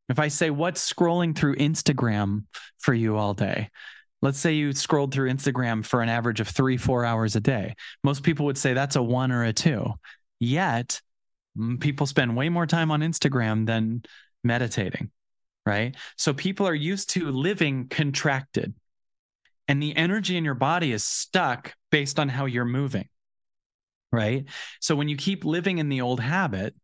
If I say, what's scrolling through Instagram for you all day? Let's say you scrolled through Instagram for an average of three, four hours a day. Most people would say that's a one or a two. Yet, people spend way more time on Instagram than meditating, right? So people are used to living contracted. and the energy in your body is stuck based on how you're moving. Right. So when you keep living in the old habit,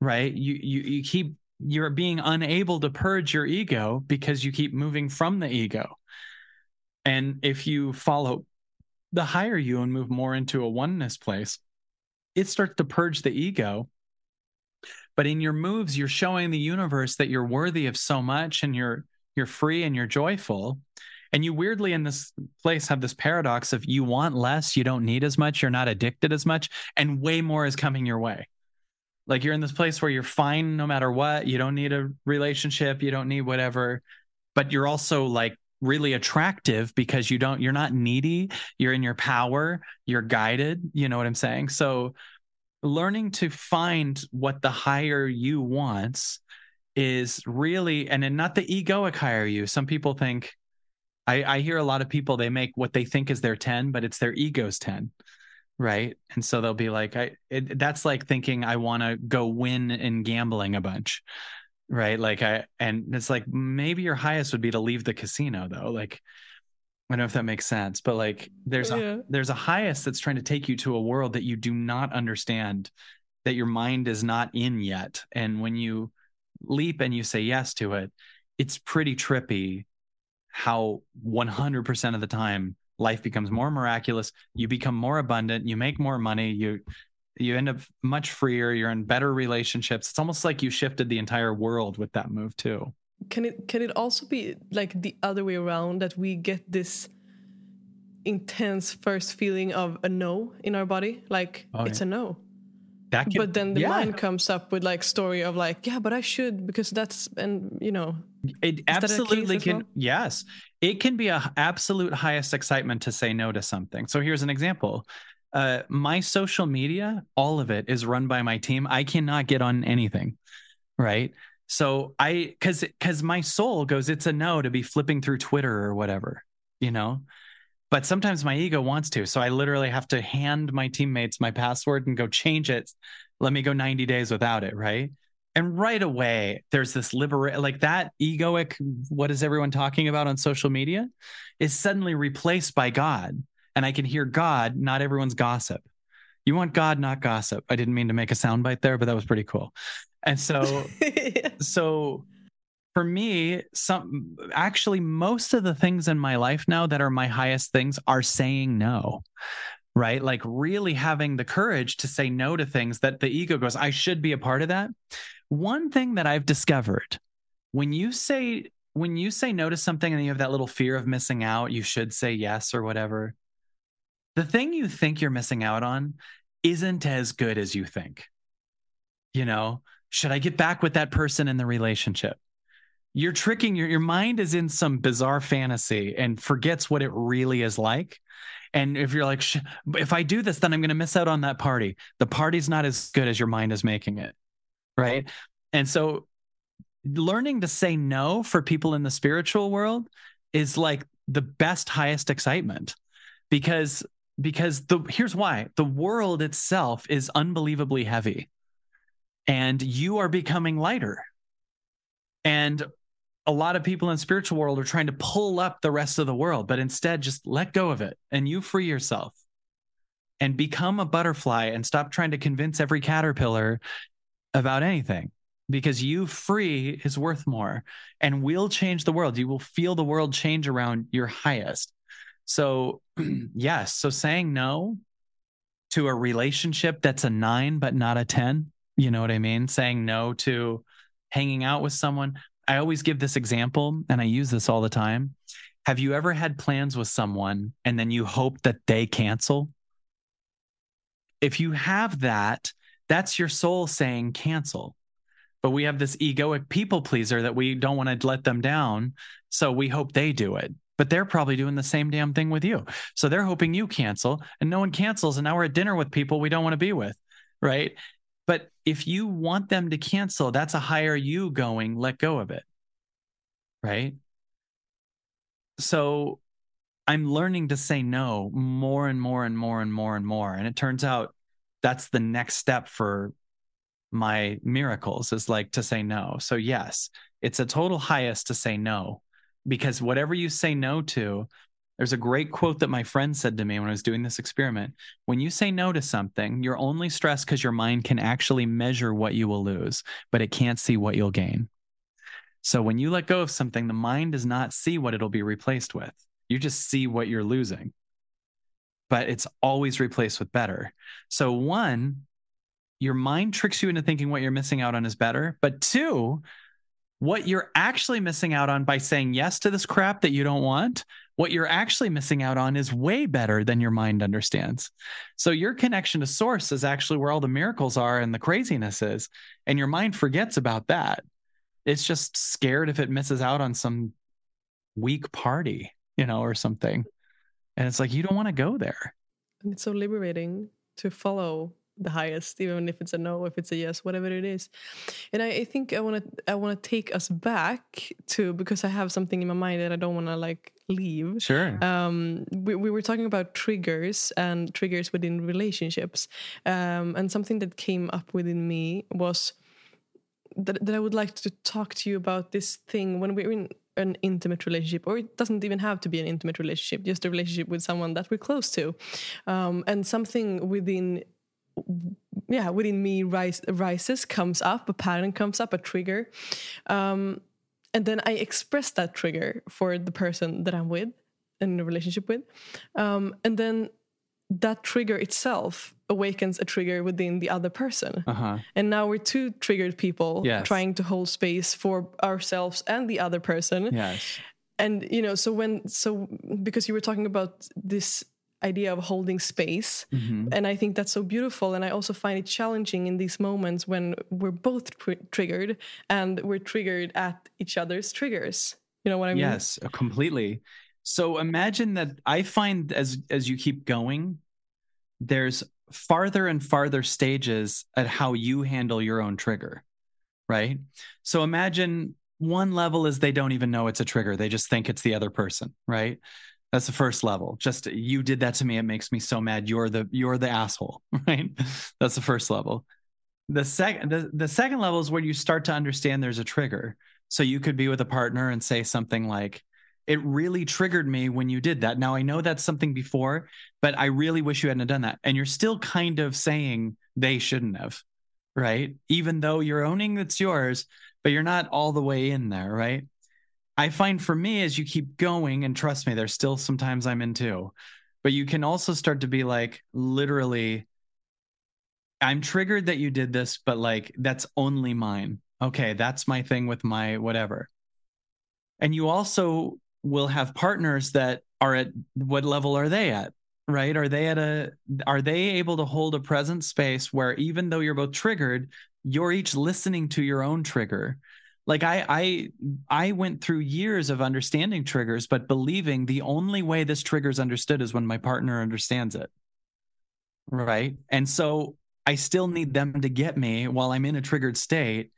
right, you you you keep you're being unable to purge your ego because you keep moving from the ego. And if you follow the higher you and move more into a oneness place, it starts to purge the ego. But in your moves, you're showing the universe that you're worthy of so much and you're you're free and you're joyful. And you weirdly in this place have this paradox of you want less, you don't need as much, you're not addicted as much, and way more is coming your way. Like you're in this place where you're fine no matter what. You don't need a relationship, you don't need whatever, but you're also like really attractive because you don't you're not needy, you're in your power, you're guided, you know what I'm saying? So learning to find what the higher you wants is really and then not the egoic higher you. Some people think I, I hear a lot of people they make what they think is their 10, but it's their ego's 10 right? And so they'll be like i it, that's like thinking i want to go win in gambling a bunch right? Like i and it's like maybe your highest would be to leave the casino though. Like i don't know if that makes sense but like there's yeah. a there's a highest that's trying to take you to a world that you do not understand that your mind is not in yet. And when you leap and you say yes to it it's pretty trippy how 100% of the time life becomes more miraculous you become more abundant you make more money you you end up much freer you're in better relationships. It's almost like you shifted the entire world with that move too can it can it also be like the other way around that we get this intense first feeling of a no in our body? Like oh, it's yeah. a no. Can, but then the yeah. mind comes up with like story of like yeah but i should because that's and you know it absolutely can well? yes. It can be a absolute highest excitement to say no to something. So here's an example. Uh, my social media all of it is run by my team. I cannot get on anything right so i because because my soul goes it's a no to be flipping through twitter or whatever you know but sometimes my ego wants to. So I literally have to hand my teammates my password and go change it. Let me go 90 days without it. Right. And right away, there's this liberate, like that egoic, what is everyone talking about on social media is suddenly replaced by God. And I can hear God, not everyone's gossip. You want God, not gossip. I didn't mean to make a soundbite there, but that was pretty cool. And so, [laughs] so for me, some actually most of the things in my life now that are my highest things are saying no. Right? Like really having the courage to say no to things that the ego goes, I should be a part of that. One thing that I've discovered when you say when you say no to something and you have that little fear of missing out, you should say yes or whatever. The thing you think you're missing out on isn't as good as you think. You know, should I get back with that person in the relationship? you're tricking your your mind is in some bizarre fantasy and forgets what it really is like. And if you're like if i do this then i'm going to miss out on that party. The party's not as good as your mind is making it right? And so learning to say no for people in the spiritual world is like the best highest excitement because because the here's why. The world itself is unbelievably heavy and you are becoming lighter and a lot of people in spiritual world are trying to pull up the rest of the world, but instead just let go of it and you free yourself and become a butterfly and stop trying to convince every caterpillar about anything because you free is worth more and will change the world. You will feel the world change around your highest. So, [clears throat] yes. So saying no to a relationship that's a nine, but not a 10, you know what I mean? Saying no to hanging out with someone. I always give this example and I use this all the time. Have you ever had plans with someone and then you hope that they cancel? If you have that, that's your soul saying cancel. But we have this egoic people pleaser that we don't want to let them down. So we hope they do it. But they're probably doing the same damn thing with you. So they're hoping you cancel and no one cancels. And now we're at dinner with people we don't want to be with. Right. But if you want them to cancel, that's a higher you going, let go of it. Right. So I'm learning to say no more and more and more and more and more. And it turns out that's the next step for my miracles is like to say no. So, yes, it's a total highest to say no because whatever you say no to, There's a great quote that my friend said to me when I was doing this experiment. When you say no to something, you're only stressed because your mind can actually measure what you will lose, but it can't see what you'll gain. So when you let go of something, the mind does not see what it'll be replaced with. You just see what you're losing. But it's always replaced with better. So, one, your mind tricks you into thinking what you're missing out on is better. But two, what you're actually missing out on by saying yes to this crap that you don't want, what you're actually missing out on is way better than your mind understands. So your connection to source is actually where all the miracles are and the craziness is. And your mind forgets about that. It's just scared if it misses out on some weak party, you know, or something. And it's like, you don't want to go there. And it's so liberating to follow the highest even if it's a no if it's a yes whatever it is. And i, I think i want to i want to take us back to because i have something in my mind that i don't want to like leave. Sure. Um we, we were talking about triggers and triggers within relationships. Um and something that came up within me was that, that i would like to talk to you about this thing when we're in an intimate relationship, or it doesn't even have to be an intimate relationship, just a relationship with someone that we're close to. Um, and something within yeah within me rise, rises comes up a pattern comes up a trigger. Um, and then i express that trigger for the person that i'm with in a relationship with. Um, and then that trigger itself awakens a trigger within the other person. Uh-huh. and now we're two triggered people yes. trying to hold space for ourselves and the other person. Yes. And you know so when so because you were talking about this idea of holding space. Mm-hmm. And I think that's so beautiful. And I also find it challenging in these moments when we're both tr- triggered and we're triggered at each other's triggers. You know what I mean? Yes, uh, completely. So imagine that I find as as you keep going, there's farther and farther stages at how you handle your own trigger. Right. So imagine one level is they don't even know it's a trigger. They just think it's the other person. Right. That's the first level. Just you did that to me. It makes me so mad. You're the you're the asshole, [laughs] right? That's the first level. The second the, the second level is where you start to understand there's a trigger. So you could be with a partner and say something like, it really triggered me when you did that. Now I know that's something before, but I really wish you hadn't done that. And you're still kind of saying they shouldn't have, right? Even though you're owning it's yours, but you're not all the way in there, right? I find for me as you keep going, and trust me, there's still sometimes I'm in too, but you can also start to be like, literally, I'm triggered that you did this, but like, that's only mine. Okay, that's my thing with my whatever. And you also will have partners that are at what level are they at? Right? Are they at a, are they able to hold a present space where even though you're both triggered, you're each listening to your own trigger like I I I went through years of understanding triggers but believing the only way this trigger is understood is when my partner understands it. Right? And so I still need them to get me while I'm in a triggered state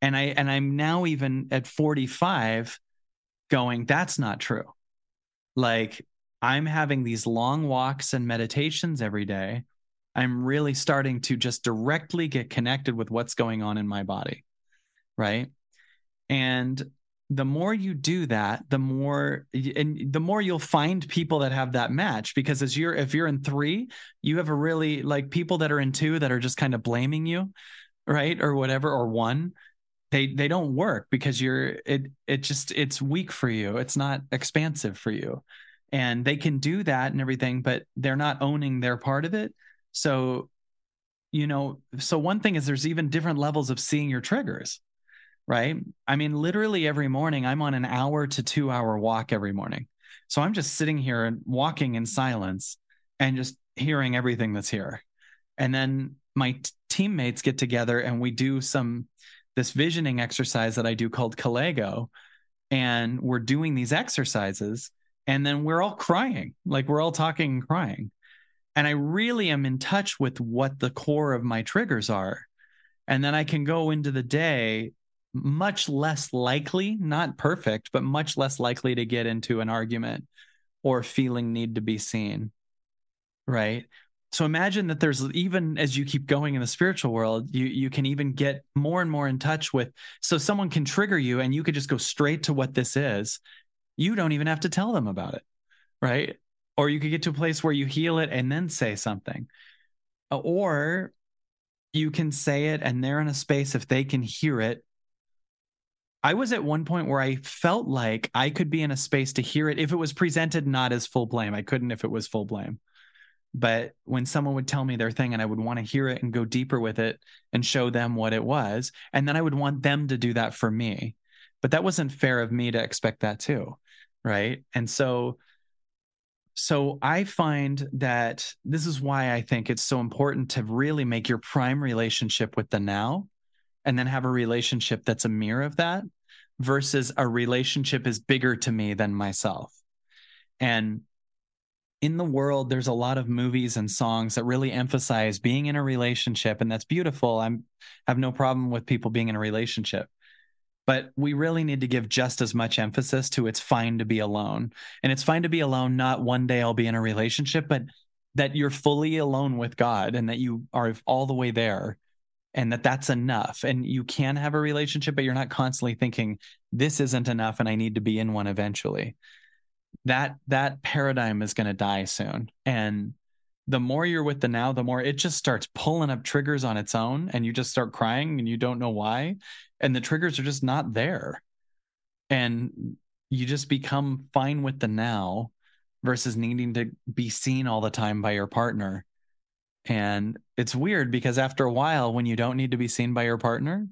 and I and I'm now even at 45 going that's not true. Like I'm having these long walks and meditations every day. I'm really starting to just directly get connected with what's going on in my body. Right? And the more you do that, the more and the more you'll find people that have that match because as you're if you're in 3, you have a really like people that are in 2 that are just kind of blaming you, right? Or whatever or 1, they they don't work because you're it it just it's weak for you. It's not expansive for you. And they can do that and everything, but they're not owning their part of it. So you know, so one thing is there's even different levels of seeing your triggers right? I mean, literally every morning, I'm on an hour to two hour walk every morning. So I'm just sitting here and walking in silence and just hearing everything that's here. And then my t- teammates get together and we do some this visioning exercise that I do called Kalego. And we're doing these exercises and then we're all crying, like we're all talking and crying. And I really am in touch with what the core of my triggers are. And then I can go into the day much less likely, not perfect, but much less likely to get into an argument or feeling need to be seen. Right. So imagine that there's even as you keep going in the spiritual world, you you can even get more and more in touch with so someone can trigger you and you could just go straight to what this is. You don't even have to tell them about it. right? Or you could get to a place where you heal it and then say something. Or you can say it and they're in a space if they can hear it. I was at one point where I felt like I could be in a space to hear it if it was presented not as full blame. I couldn't if it was full blame. But when someone would tell me their thing and I would want to hear it and go deeper with it and show them what it was, and then I would want them to do that for me. But that wasn't fair of me to expect that too. Right. And so so I find that this is why I think it's so important to really make your prime relationship with the now and then have a relationship that's a mirror of that versus a relationship is bigger to me than myself. And in the world there's a lot of movies and songs that really emphasize being in a relationship and that's beautiful. I'm have no problem with people being in a relationship but we really need to give just as much emphasis to it's fine to be alone. And it's fine to be alone, not one day I'll be in a relationship, but that you're fully alone with God and that you are all the way there and that that's enough. And you can have a relationship, but you're not constantly thinking, this isn't enough and I need to be in one eventually. That that paradigm is going to die soon. And the more you're with the now, the more it just starts pulling up triggers on its own and you just start crying and you don't know why. And the triggers are just not there. And you just become fine with the now versus needing to be seen all the time by your partner. And it's weird because after a while, when you don't need to be seen by your partner,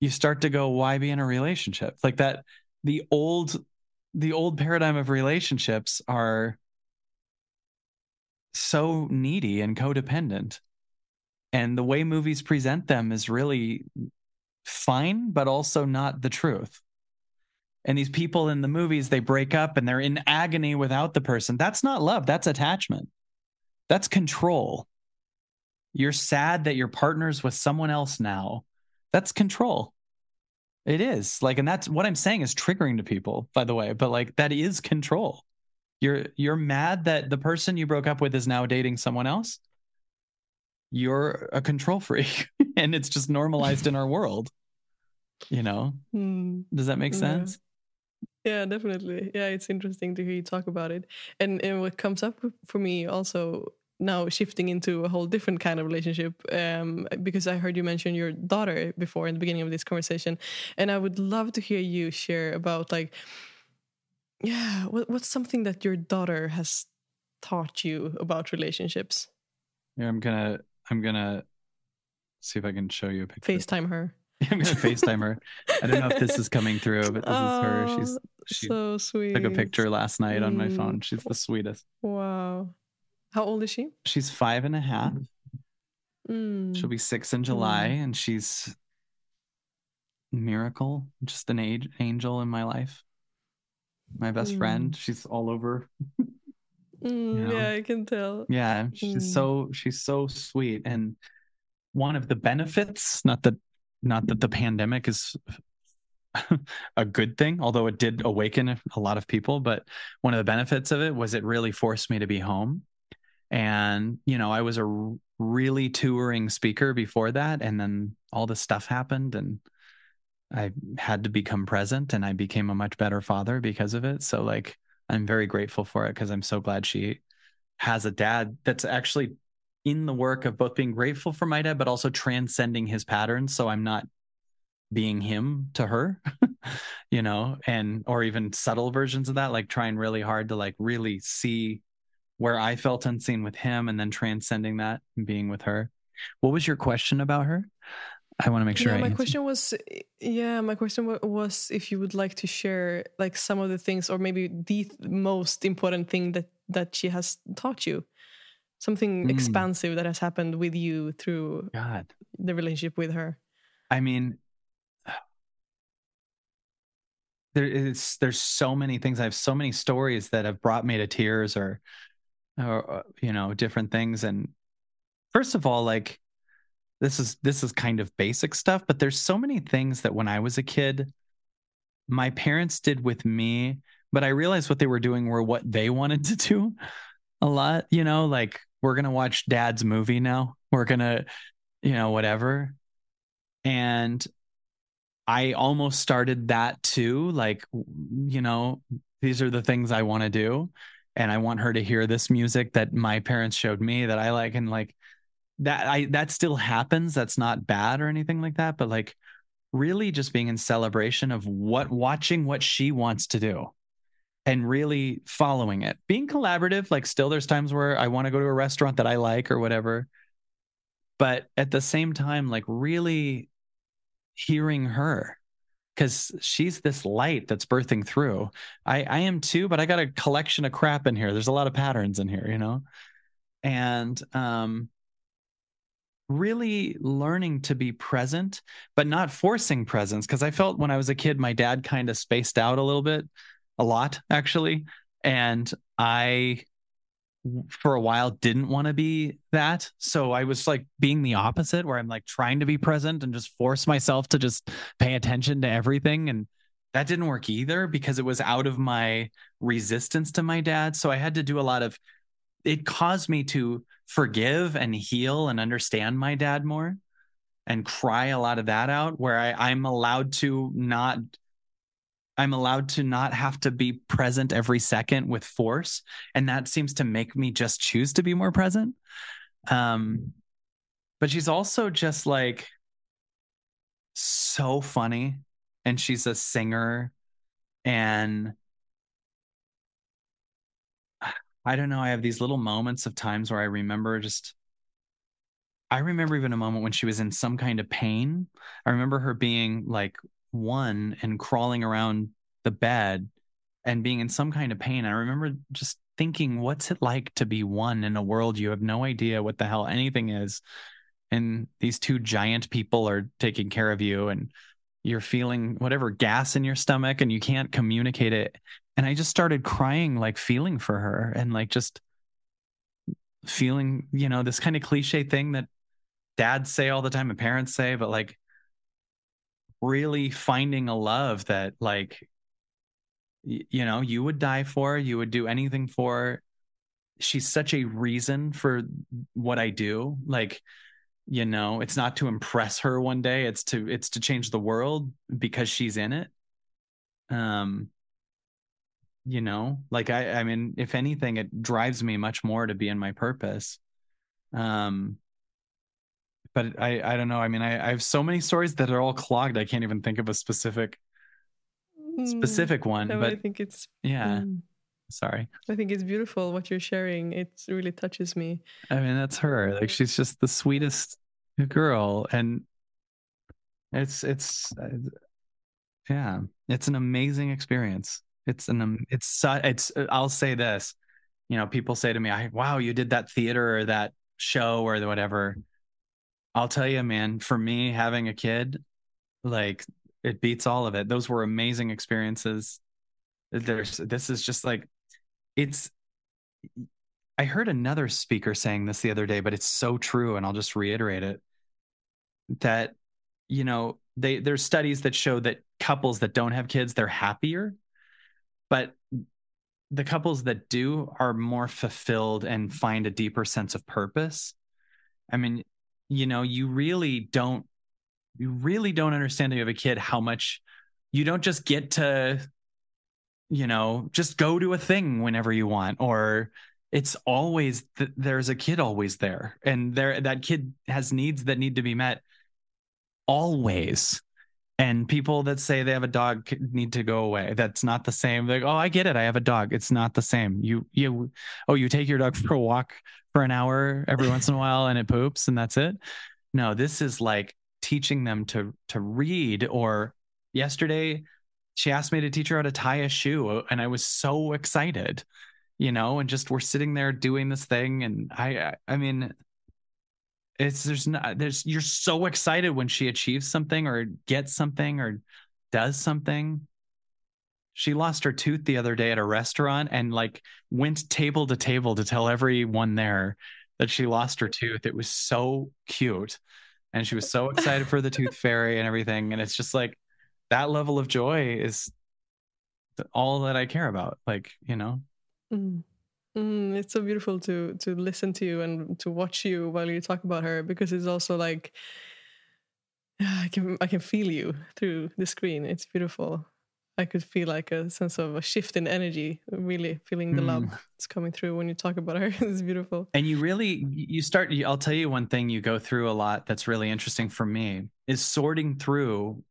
you start to go, why be in a relationship? Like that, the old, the old paradigm of relationships are so needy and codependent. And the way movies present them is really fine, but also not the truth. And these people in the movies, they break up and they're in agony without the person. That's not love, that's attachment. That's control. You're sad that your partner's with someone else now. That's control. It is. Like, and that's what I'm saying is triggering to people, by the way, but like that is control. You're you're mad that the person you broke up with is now dating someone else. You're a control freak, [laughs] and it's just normalized in our world. You know, mm. does that make sense? Yeah. yeah, definitely. Yeah, it's interesting to hear you talk about it, and and what comes up for me also now shifting into a whole different kind of relationship um, because I heard you mention your daughter before in the beginning of this conversation, and I would love to hear you share about like yeah what, what's something that your daughter has taught you about relationships? Yeah i'm gonna i'm gonna see if i can show you a picture. Facetime her. [laughs] I'm gonna facetime her. I don't know if this is coming through but this oh, is her. [laughs] She's she so sweet took a picture last night mm. on my phone. She's the sweetest. Wow how old is she she's five and a half mm. she'll be six in july mm. and she's miracle just an age angel in my life my best mm. friend. She's all over. Mm, [laughs] you know? Yeah, I can tell. Yeah, she's mm. so she's so sweet, and one of the benefits, not that not that the pandemic is [laughs] a good thing, although it did awaken a lot of people. But one of the benefits of it was it really forced me to be home. And, you know, I was a really touring speaker before that. And then all this stuff happened. And I had to become present and I became a much better father because of it. So like I'm very grateful for it because I'm so glad she has a dad that's actually in the work of both being grateful for my dad but also transcending his patterns so I'm not being him to her, [laughs] you know, and or even subtle versions of that like trying really hard to like really see where I felt unseen with him and then transcending that and being with her. What was your question about her? I want to make sure. Yeah, I my answer. question was, yeah, my question was if you would like to share like some of the things, or maybe the most important thing that that she has taught you, something mm. expansive that has happened with you through God the relationship with her. I mean, [sighs] there is there's so many things. I have so many stories that have brought me to tears, or, or uh, you know, different things. And first of all, like this is this is kind of basic stuff, but there's so many things that when I was a kid, my parents did with me, but I realized what they were doing were what they [laughs] wanted to do a lot, you know, like we're going to watch dad's movie now. We're going to, you know, whatever. And I almost started that too, like, you know, these are the things I want to do. And I want her to hear this music that my parents showed me that I like and like that I that still happens that's not bad or anything like that but like really just being in celebration of what watching what she wants to do and really following it. Being collaborative like still there's times where I want to go to a restaurant that I like or whatever but at the same time like really hearing her because she's this light that's birthing through. I, I am too, but I got a collection of crap in here. There's a lot of patterns in here, you know? And um, really learning to be present, but not forcing presence. Because I felt when I was a kid, my dad kind of spaced out a little bit, a lot actually. And I for a while didn't want to be that. So I was like being the opposite where I'm like trying to be present and just force myself to just pay attention to everything and that didn't work either because it was out of my resistance to my dad. So I had to do a lot of it caused me to forgive and heal and understand my dad more and cry a lot of that out where I, I'm allowed to not I'm allowed to not have to be present every second with force. And that seems to make me just choose to be more present. Um, but she's also just like so funny. And she's a singer. And [sighs] I don't know. I have these little moments of times where I remember just I remember even a moment when she was in some kind of pain. I remember her being like one and crawling around the bed and being in some kind of pain. I remember just thinking, what's it like to be one in a world you have no idea what the hell anything is? And these two giant people are taking care of you, and you're feeling whatever gas in your stomach, and you can't communicate it. And I just started crying, like feeling for her, and like just feeling, you know, this kind of cliche thing that dads say all the time and parents say, but like really finding a love that like you know you would die for you would do anything for. She's such a reason for what i do. Like you know it's not to impress her one day it's to it's to change the world because she's in it. Um you know like i i mean if anything it drives me much more to be in my purpose. Um but I I don't know. I mean, I, I have so many stories that are all clogged. I can't even think of a specific mm, specific one. No, but I think it's yeah. Mm, sorry. I think it's beautiful what you're sharing. It really touches me. I mean, that's her. Like she's just the sweetest girl, and it's it's uh, yeah, it's an amazing experience. It's an it's it's. I'll say this. You know, people say to me, "I wow, you did that theater or that show or whatever." I'll tell you, man, for me, having a kid, like it beats all of it. Those were amazing experiences. There's this is just like it's I heard another speaker saying this the other day, but it's so true, and I'll just reiterate it. That, you know, they there's studies that show that couples that don't have kids, they're happier, but the couples that do are more fulfilled and find a deeper sense of purpose. I mean, you know, you really don't you really don't understand if you have a kid how much you don't just get to you know just go to a thing whenever you want or it's always th- there's a kid always there and there that kid has needs that need to be met always and people that say they have a dog need to go away. That's not the same. Like oh i get it. I have a dog. It's not the same. You you oh you take your dog for a walk for an hour every once in a while and it poops and that's it? No this is like teaching them to to read or yesterday she asked me to teach her how to tie a shoe uh, and i was so excited you know and just we're sitting there doing this thing and i i mean it's there's not there's you're so excited when she achieves something or gets something or does something. She lost her tooth the other day at a restaurant and like went table to table to tell everyone there that she lost her tooth. It was so cute. And she was so excited for the tooth [laughs] fairy and everything. And it's just like that level of joy is all that i care about like you know? Mm. Mm, it's so beautiful to to listen to you and to watch you while you talk about her because it's also like [sighs] I can I can feel you through the screen. It's beautiful. I could feel like a sense of a shift in energy, really feeling the mm. love hmm. that's coming through when you talk about her. [laughs] it's beautiful. And you really, you start, I'll tell you one thing you go through a lot that's really interesting for me is sorting through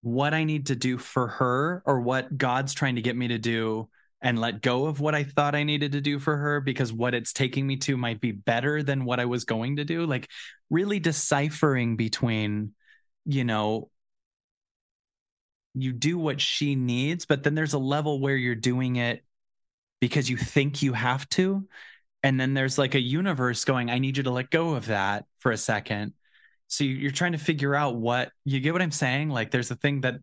what I need to do for her or what God's trying to get me to do and let go of what I thought I needed to do for her because what it's taking me to might be better than what I was going to do. Like really deciphering between, you know, you do what she needs, but then there's a level where you're doing it because you think you have to. And then there's like a universe going, I need you to let go of that for a second. So you're trying to figure out what you get what I'm saying? Like there's a thing that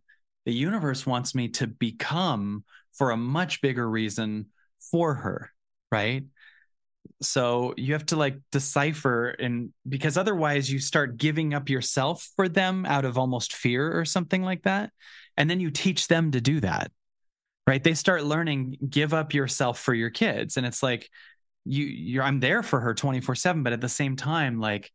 the universe wants me to become for a much bigger reason for her, right? So you have to like decipher and because otherwise you start giving up yourself for them out of almost fear or something like that and then you teach them to do that right? They start learning give up yourself for your kids and it's like you you're i'm there for her 24 7 but at the same time like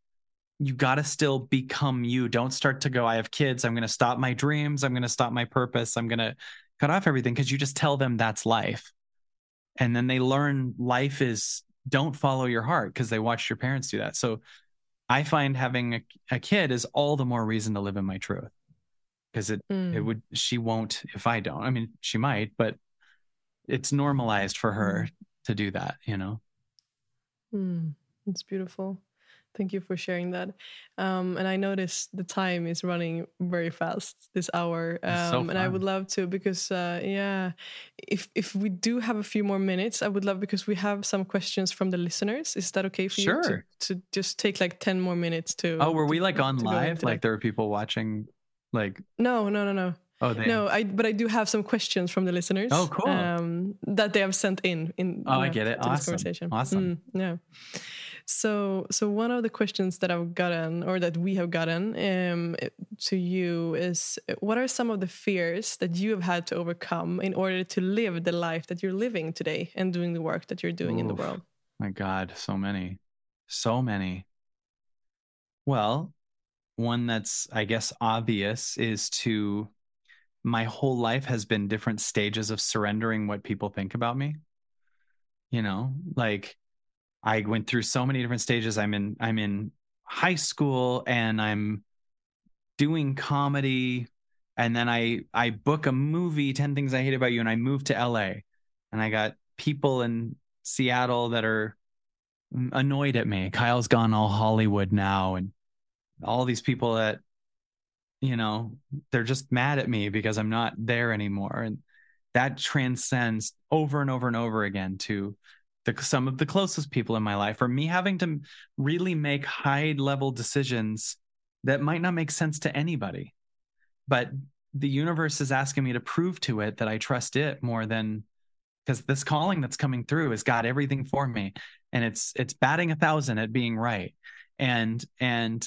you got to still become you. Don't start to go i have kids. I'm going to stop my dreams. I'm going to stop my purpose. I'm going to cut off everything because you just tell them that's life and then they learn life is don't follow your heart because they watched your parents do that so i find having a, a kid is all the more reason to live in my truth because it mm. it would she won't if I don't. I mean, she might, but it's normalized for her mm. to do that, you know. Mm. It's beautiful. Thank you for sharing that. Um, and I noticed the time is running very fast this hour, um, so and I would love to because uh, yeah, if if we do have a few more minutes, I would love because we have some questions from the listeners. Is that okay for sure. you to, to just take like ten more minutes to? Oh, were we like on live? Like there were people watching like no, no, no, no. Oh, they... no, I but I do have some questions from the listeners. Oh, cool. Um, that they have sent in in. Oh, know, I get it. Awesome. conversation. Awesome. Mm, yeah. So, so one of the questions that I've gotten, or that we have gotten, um, to you is, what are some of the fears that you have had to overcome in order to live the life that you're living today and doing the work that you're doing Oof, in the world? My God, so many, so many. Well, one that's i guess obvious is to my whole life has been different stages of surrendering what people think about me you know like i went through so many different stages. I'm in i'm in high school and i'm doing comedy and then i i book a movie 10 things i hate about you and i move to la and i got people in seattle that are annoyed at me. Kyle's gone all hollywood now and all these people that you know they're just mad at me because i'm not there anymore and that transcends over and over and over again to the, some of the closest people in my life or me having to really make high level decisions that might not make sense to anybody. But the universe is asking me to prove to it that i trust it more than because this calling that's coming through has got everything for me and it's it's batting a thousand at being right. And and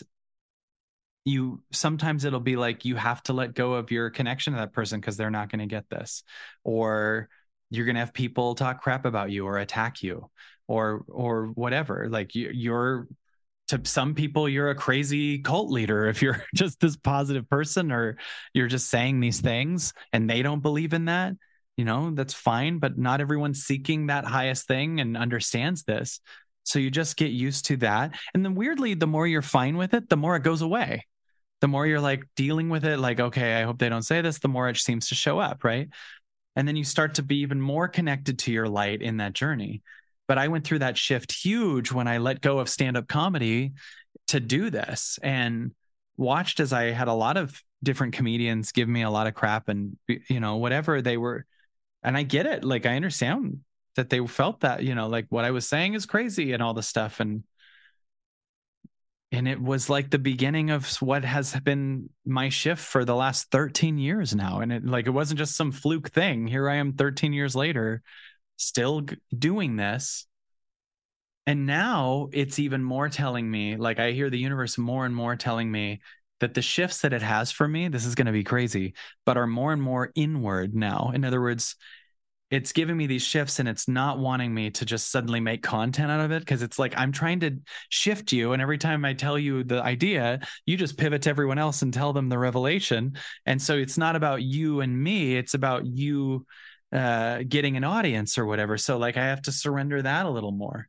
you sometimes it'll be like you have to let go of your connection to that person because they're not going to get this. Or you're going to have people talk crap about you or attack you or or whatever. Like you, you're to some people you're a crazy cult leader if you're [laughs] just this positive person or you're just saying these things and they don't believe in that you know that's fine but not everyone's seeking that highest thing and understands this. So you just get used to that. And then weirdly the more you're fine with it the more it goes away. The more you're like dealing with it, like, okay, I hope they don't say this, the more it seems to show up, right? And then you start to be even more connected to your light in that journey. But I went through that shift huge when I let go of stand up comedy to do this and watched as I had a lot of different comedians give me a lot of crap and, you know, whatever they were. And I get it. Like, I understand that they felt that, you know, like what I was saying is crazy and all the stuff. And, and it was like the beginning of what has been my shift for the last 13 years now. And it like it wasn't just some fluke thing. Here i am 13 years later still g- doing this. And now it's even more telling me like i hear the universe more and more telling me that the shifts that it has for me this is going to be crazy but are more and more inward now. In other words it's giving me these shifts and it's not wanting me to just suddenly make content out of it. Because it's like I'm trying to shift you. And every time I tell you the idea you just pivot to everyone else and tell them the revelation. And so it's not about you and me it's about you uh, getting an audience or whatever. So like I have to surrender that a little more.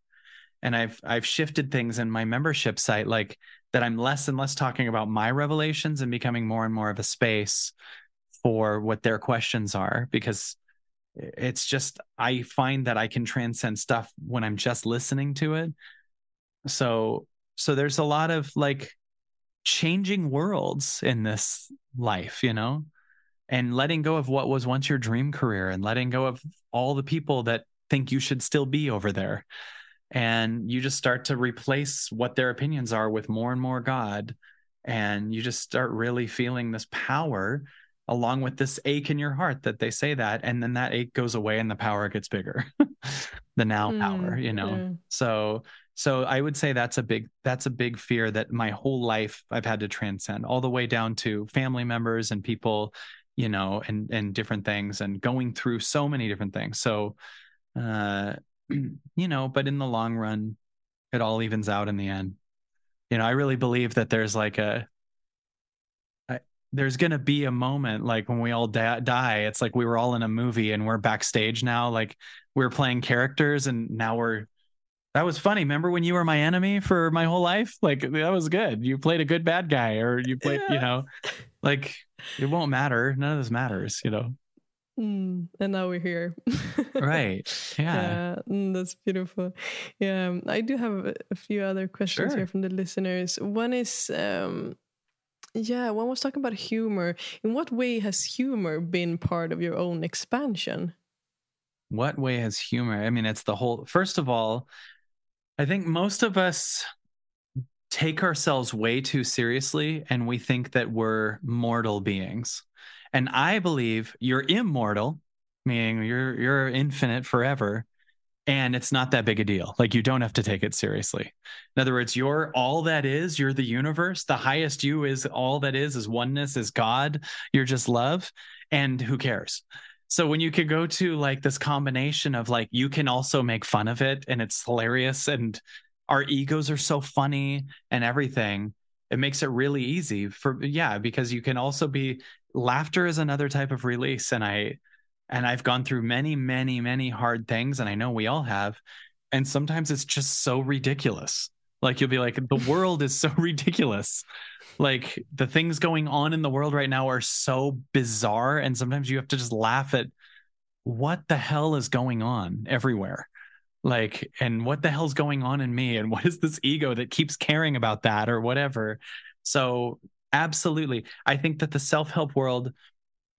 And I've I've shifted things in my membership site like that I'm less and less talking about my revelations and becoming more and more of a space for what their questions are. Because it's just i find that i can transcend stuff when i'm just listening to it. So so there's a lot of like changing worlds in this life you know? And letting go of what was once your dream career and letting go of all the people that think you should still be over there. And you just start to replace what their opinions are with more and more god. And you just start really feeling this power along with this ache in your heart that they say that and then that ache goes away and the power gets bigger. [laughs] The now mm, power you know? yeah. so so i would say that's a big that's a big fear that my whole life i've had to transcend all the way down to family members and people you know and and different things and going through so many different things. So uh [clears throat] you know but in the long run it all evens out in the end. You know i really believe that there's like a there's going to be a moment like when we all da- die. It's like we were all in a movie and we're backstage now like we are playing characters and now we're that was funny. Remember when you were my enemy for my whole life? Like that was good. You played a good bad guy or you played yeah. you know like it won't matter. None of this matters you know? Mm, and now we're here. Right. [laughs] Yeah, yeah mm, that's beautiful. Yeah i do have a, a few other questions sure. here from the listeners. One is um yeah, one was talking about humor. In what way has humor been part of your own expansion? What way has humor? I mean, it's the whole, first of all, I think most of us take ourselves way too seriously and we think that we're mortal beings. And I believe you're immortal, meaning you're you're infinite forever and it's not that big a deal. Like you don't have to take it seriously. In other words, you're all that is, you're the universe. The highest you is all that is, is oneness, is God. You're just love. And who cares? So when you could go to like this combination of like, you can also make fun of it and it's hilarious and our egos are so funny and everything. It makes it really easy for, yeah, because you can also be laughter is another type of release. And I, and I've gone through many, many, many hard things, and I know we all have. And sometimes it's just so ridiculous. Like you'll be like, the world is so [laughs] ridiculous. Like the things going on in the world right now are so bizarre. And sometimes you have to just laugh at what the hell is going on everywhere. Like, and what the hell's going on in me? And what is this ego that keeps caring about that or whatever? So, absolutely. I think that the self help world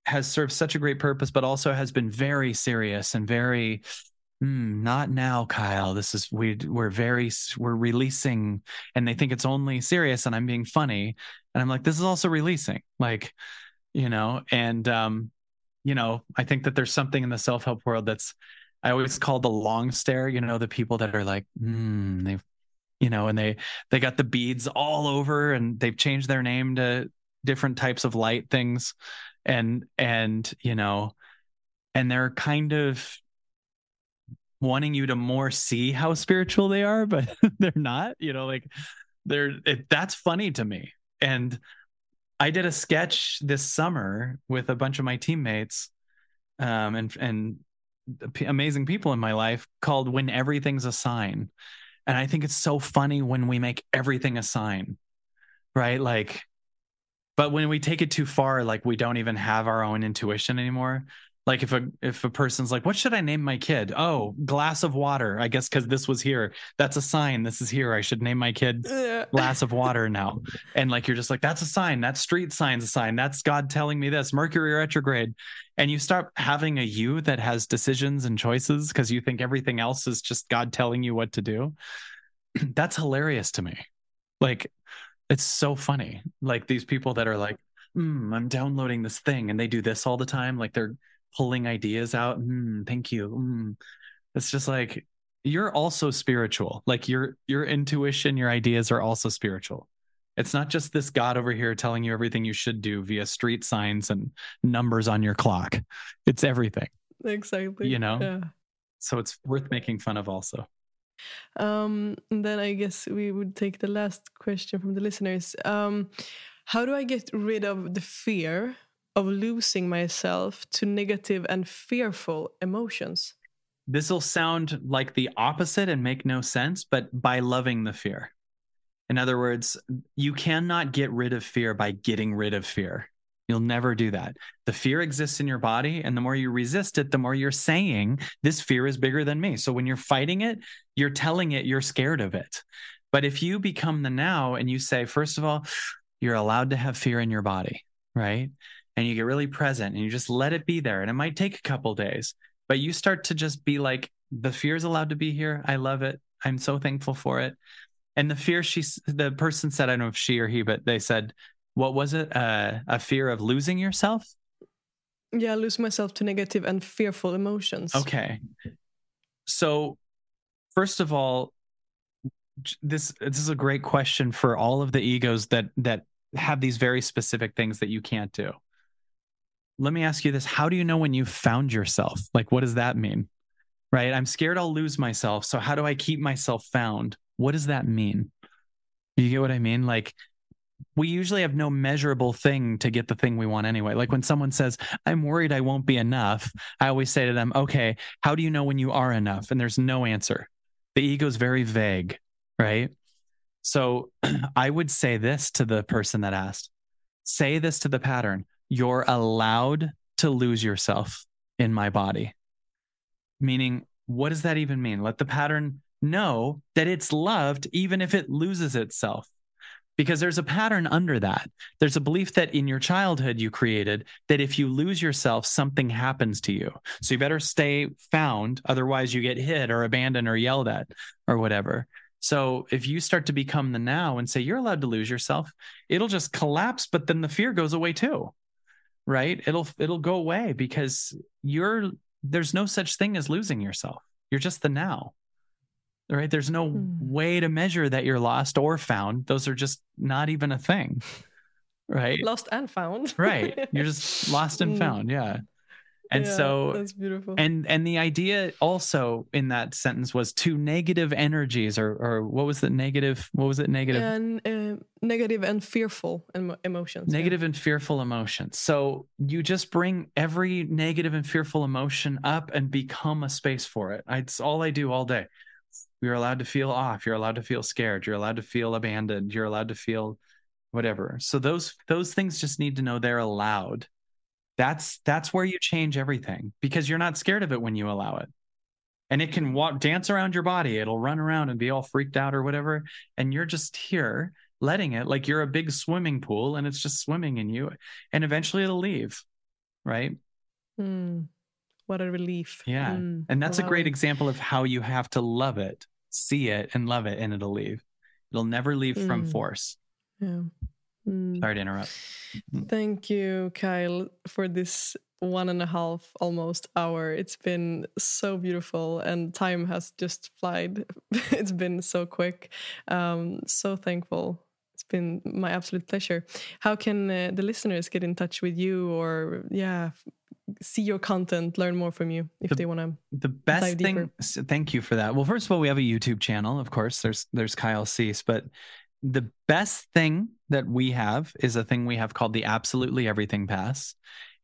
has served such a great purpose, but also has been very serious and very mm, not now, Kyle. This is we we're very we're releasing, and they think it's only serious, and I'm being funny, and I'm like, this is also releasing, like, you know, and um, you know, I think that there's something in the self help world that's I always call the long stare. You know, the people that are like, mm, they've you know, and they they got the beads all over, and they've changed their name to different types of light things and and you know and they're kind of wanting you to more see how spiritual they are but [laughs] they're not you know like they're it, that's funny to me. And i did a sketch this summer with a bunch of my teammates um and and amazing people in my life called when everything's a sign. And i think it's so funny when we make everything a sign right? Like but when we take it too far like we don't even have our own intuition anymore. Like if a if a person's like what should i name my kid? Oh glass of water. I guess because this was here. That's a sign. This is here. I should name my kid glass of [laughs] water now. And like you're just like that's a sign. That street sign's a sign. That's god telling me this. Mercury retrograde. And you start having a you that has decisions and choices because you think everything else is just god telling you what to do. [clears throat] That's hilarious to me. Like it's so funny. Like these people that are like, mm, I'm downloading this thing and they do this all the time. Like they're pulling ideas out. Mm, thank you. Mm. It's just like you're also spiritual. Like your your intuition, your ideas are also spiritual. It's not just this God over here telling you everything you should do via street signs and numbers on your clock. It's everything. exactly. You know? Yeah. So it's worth making fun of also. Um, and then I guess we would take the last question from the listeners. Um, how do I get rid of the fear of losing myself to negative and fearful emotions? This will sound like the opposite and make no sense, but by loving the fear. In other words, you cannot get rid of fear by getting rid of fear. You'll never do that. The fear exists in your body. And the more you resist it, the more you're saying, this fear is bigger than me. So when you're fighting it, you're telling it you're scared of it. But if you become the now and you say, first of all, you're allowed to have fear in your body, right? And you get really present and you just let it be there. And it might take a couple days, but you start to just be like, the fear is allowed to be here. I love it. I'm so thankful for it. And the fear she, the person said, I don't know if she or he, but they said, what was it? Uh, a fear of losing yourself? Yeah, lose myself to negative and fearful emotions. Okay. So, first of all, this this is a great question for all of the egos that that have these very specific things that you can't do. Let me ask you this: How do you know when you found yourself? Like, what does that mean? Right? I'm scared I'll lose myself. So, how do I keep myself found? What does that mean? You get what I mean? Like, we usually have no measurable thing to get the thing we want anyway. Like when someone says, I'm worried I won't be enough, I always say to them, okay, how do you know when you are enough? And there's no answer. The ego is very vague, right? So [clears throat] I would say this to the person that asked say this to the pattern you're allowed to lose yourself in my body. Meaning, what does that even mean? Let the pattern know that it's loved even if it loses itself because there's a pattern under that. There's a belief that in your childhood you created that if you lose yourself, something happens to you. So you better stay found, otherwise, you get hit or abandoned or yelled at or whatever. So if you start to become the now and say you're allowed to lose yourself, it'll just collapse, but then the fear goes away too. Right? It'll it'll go away because you're there's no such thing as losing yourself. You're just the now right? There's no mm. way to measure that you're lost or found. Those are just not even a thing, [laughs] right? Lost and found. right. You're just [laughs] lost and hmm. found. Yeah. And yeah, so that's beautiful. And and the idea also in that sentence was two negative energies, or or what was the negative? What was it? Negative and uh, negative and fearful emotions. Negative yeah. and fearful emotions. So you just bring every negative and fearful emotion up and become a space for it. It's all I do all day you're allowed to feel off. You're allowed to feel scared. You're allowed to feel abandoned. You're allowed to feel whatever. So those those things just need to know they're allowed. That's that's where you change everything because you're not scared of it when you allow it. And it can walk dance around your body. It'll run around and be all freaked out or whatever. And you're just here letting it like you're a big swimming pool and it's just swimming in you and eventually it'll leave right? Mm, what a relief. Yeah. Mm, and that's a great example of how you have to love it see it and love it and it'll leave. It'll never leave mm. from force. Yeah. Mm. Sorry to interrupt. Mm. Thank you, Kyle, for this one and a half almost hour. It's been so beautiful and time has just flied. [laughs] it's been so quick. Um, so thankful. It's been my absolute pleasure. How can uh, the listeners get in touch with you or, yeah, see your content, learn more from you if the, they want to. The best thing. Thank you for that. Well, first of all, we have a YouTube channel, of course. There's there's Kyle Cease, but the best thing that we have is a thing we have called the Absolutely Everything Pass.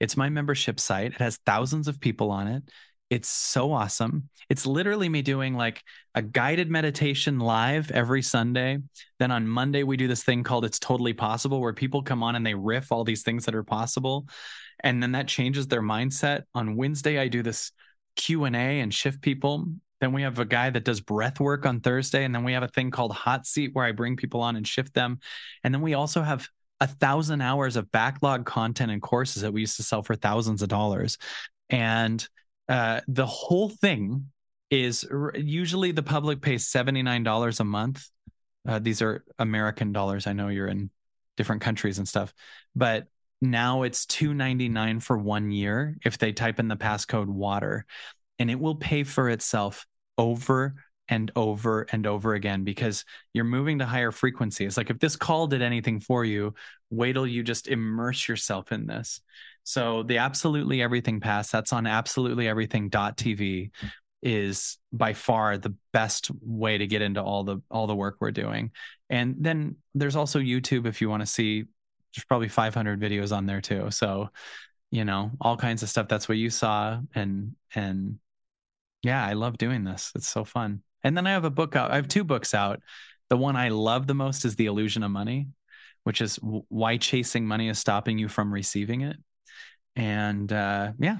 It's my membership site. It has thousands of people on it. It's so awesome. It's literally me doing like a guided meditation live every Sunday. Then on Monday, we do this thing called It's Totally Possible, where people come on and they riff all these things that are possible and then that changes their mindset. On wednesday i do this q&a and shift people. Then we have a guy that does breath work on thursday and then we have a thing called hot seat where i bring people on and shift them. And then we also have a thousand hours of backlog content and courses that we used to sell for thousands of dollars. And uh, the whole thing is usually the public pays $79 a month. Uh, these are american dollars. I know you're in different countries and stuff. But now it's 299 for one year if they type in the passcode water and it will pay for itself over and over and over again because you're moving to higher frequencies. Like if this call did anything for you, wait till you just immerse yourself in this. So the absolutely everything pass that's on absolutely everything.tv is by far the best way to get into all the all the work we're doing. And then there's also YouTube if you want to see there's probably 500 videos on there too. So, you know, all kinds of stuff that's what you saw and and yeah, I love doing this. It's so fun. And then I have a book out. I have two books out. The one I love the most is The Illusion of Money, which is why chasing money is stopping you from receiving it. And uh, yeah,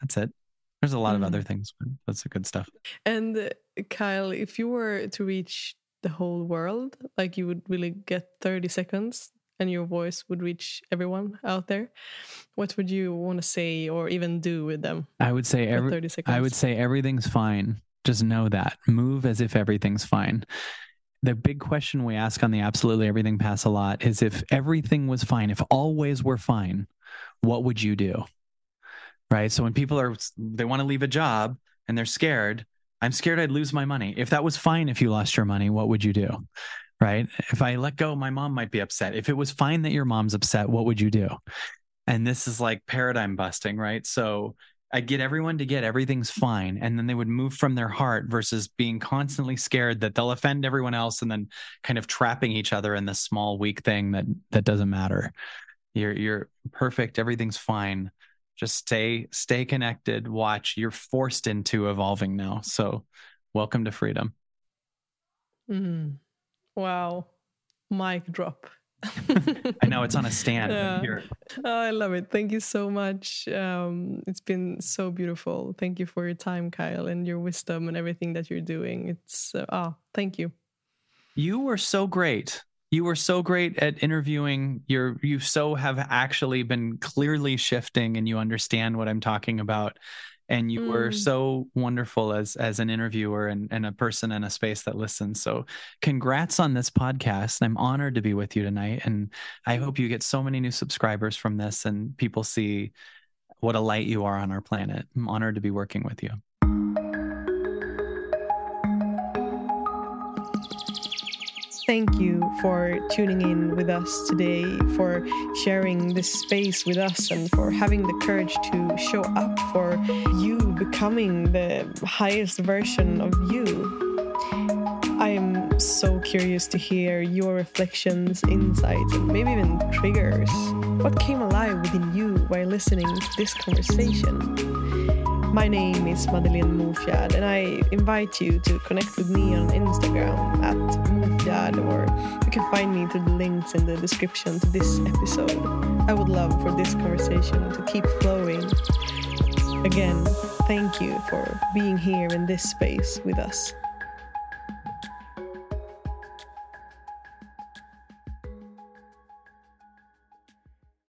that's it. There's a lot mm. of other things, but that's the good stuff. And uh, Kyle, if you were to reach the whole world, like you would really get 30 seconds and your voice would reach everyone out there, what would you want to say or even do with them? I would say every, 30 seconds. I would say everything's fine. Just know that. Move as if everything's fine. The big question we ask on the absolutely everything pass a lot is if everything was fine, if all ways were fine, what would you do? Right. So when people are, they want to leave a job and they're scared, I'm scared I'd lose my money. If that was fine, if you lost your money, what would you do? Right. If I let go, my mom might be upset. If it was fine that your mom's upset, what would you do? And this is like paradigm busting, right? So I'd get everyone to get everything's fine. And then they would move from their heart versus being constantly scared that they'll offend everyone else and then kind of trapping each other in this small, weak thing that that doesn't matter. You're you're perfect, everything's fine. Just stay, stay connected, watch. You're forced into evolving now. So welcome to freedom. Mm. Wow. Mic drop. I know it's on a stand [laughs] yeah. here. Oh, I love it. Thank you so much. Um, it's been so beautiful. Thank you for your time, Kyle, and your wisdom and everything that you're doing. It's uh, oh, thank you. You were so great. You were so great at interviewing. You're you so have actually been clearly shifting, and you understand what I'm talking about and you mm. were so wonderful as as an interviewer and, and a person in a space that listens. So congrats on this podcast i'm honored to be with you tonight and i hope you get so many new subscribers from this and people see what a light you are on our planet. I'm honored to be working with you thank you for tuning in with us today, for sharing this space with us, and for having the courage to show up for you becoming the highest version of you. I am so curious to hear your reflections, insights, and maybe even triggers. What came alive within you while listening to this conversation? My name is Madeleine Mofjärd, and I invite you to connect with me on Instagram at Mofjärd, or you can find me through the links in the description to this episode. I would love for this conversation to keep flowing. Again, thank you for being here in this space with us.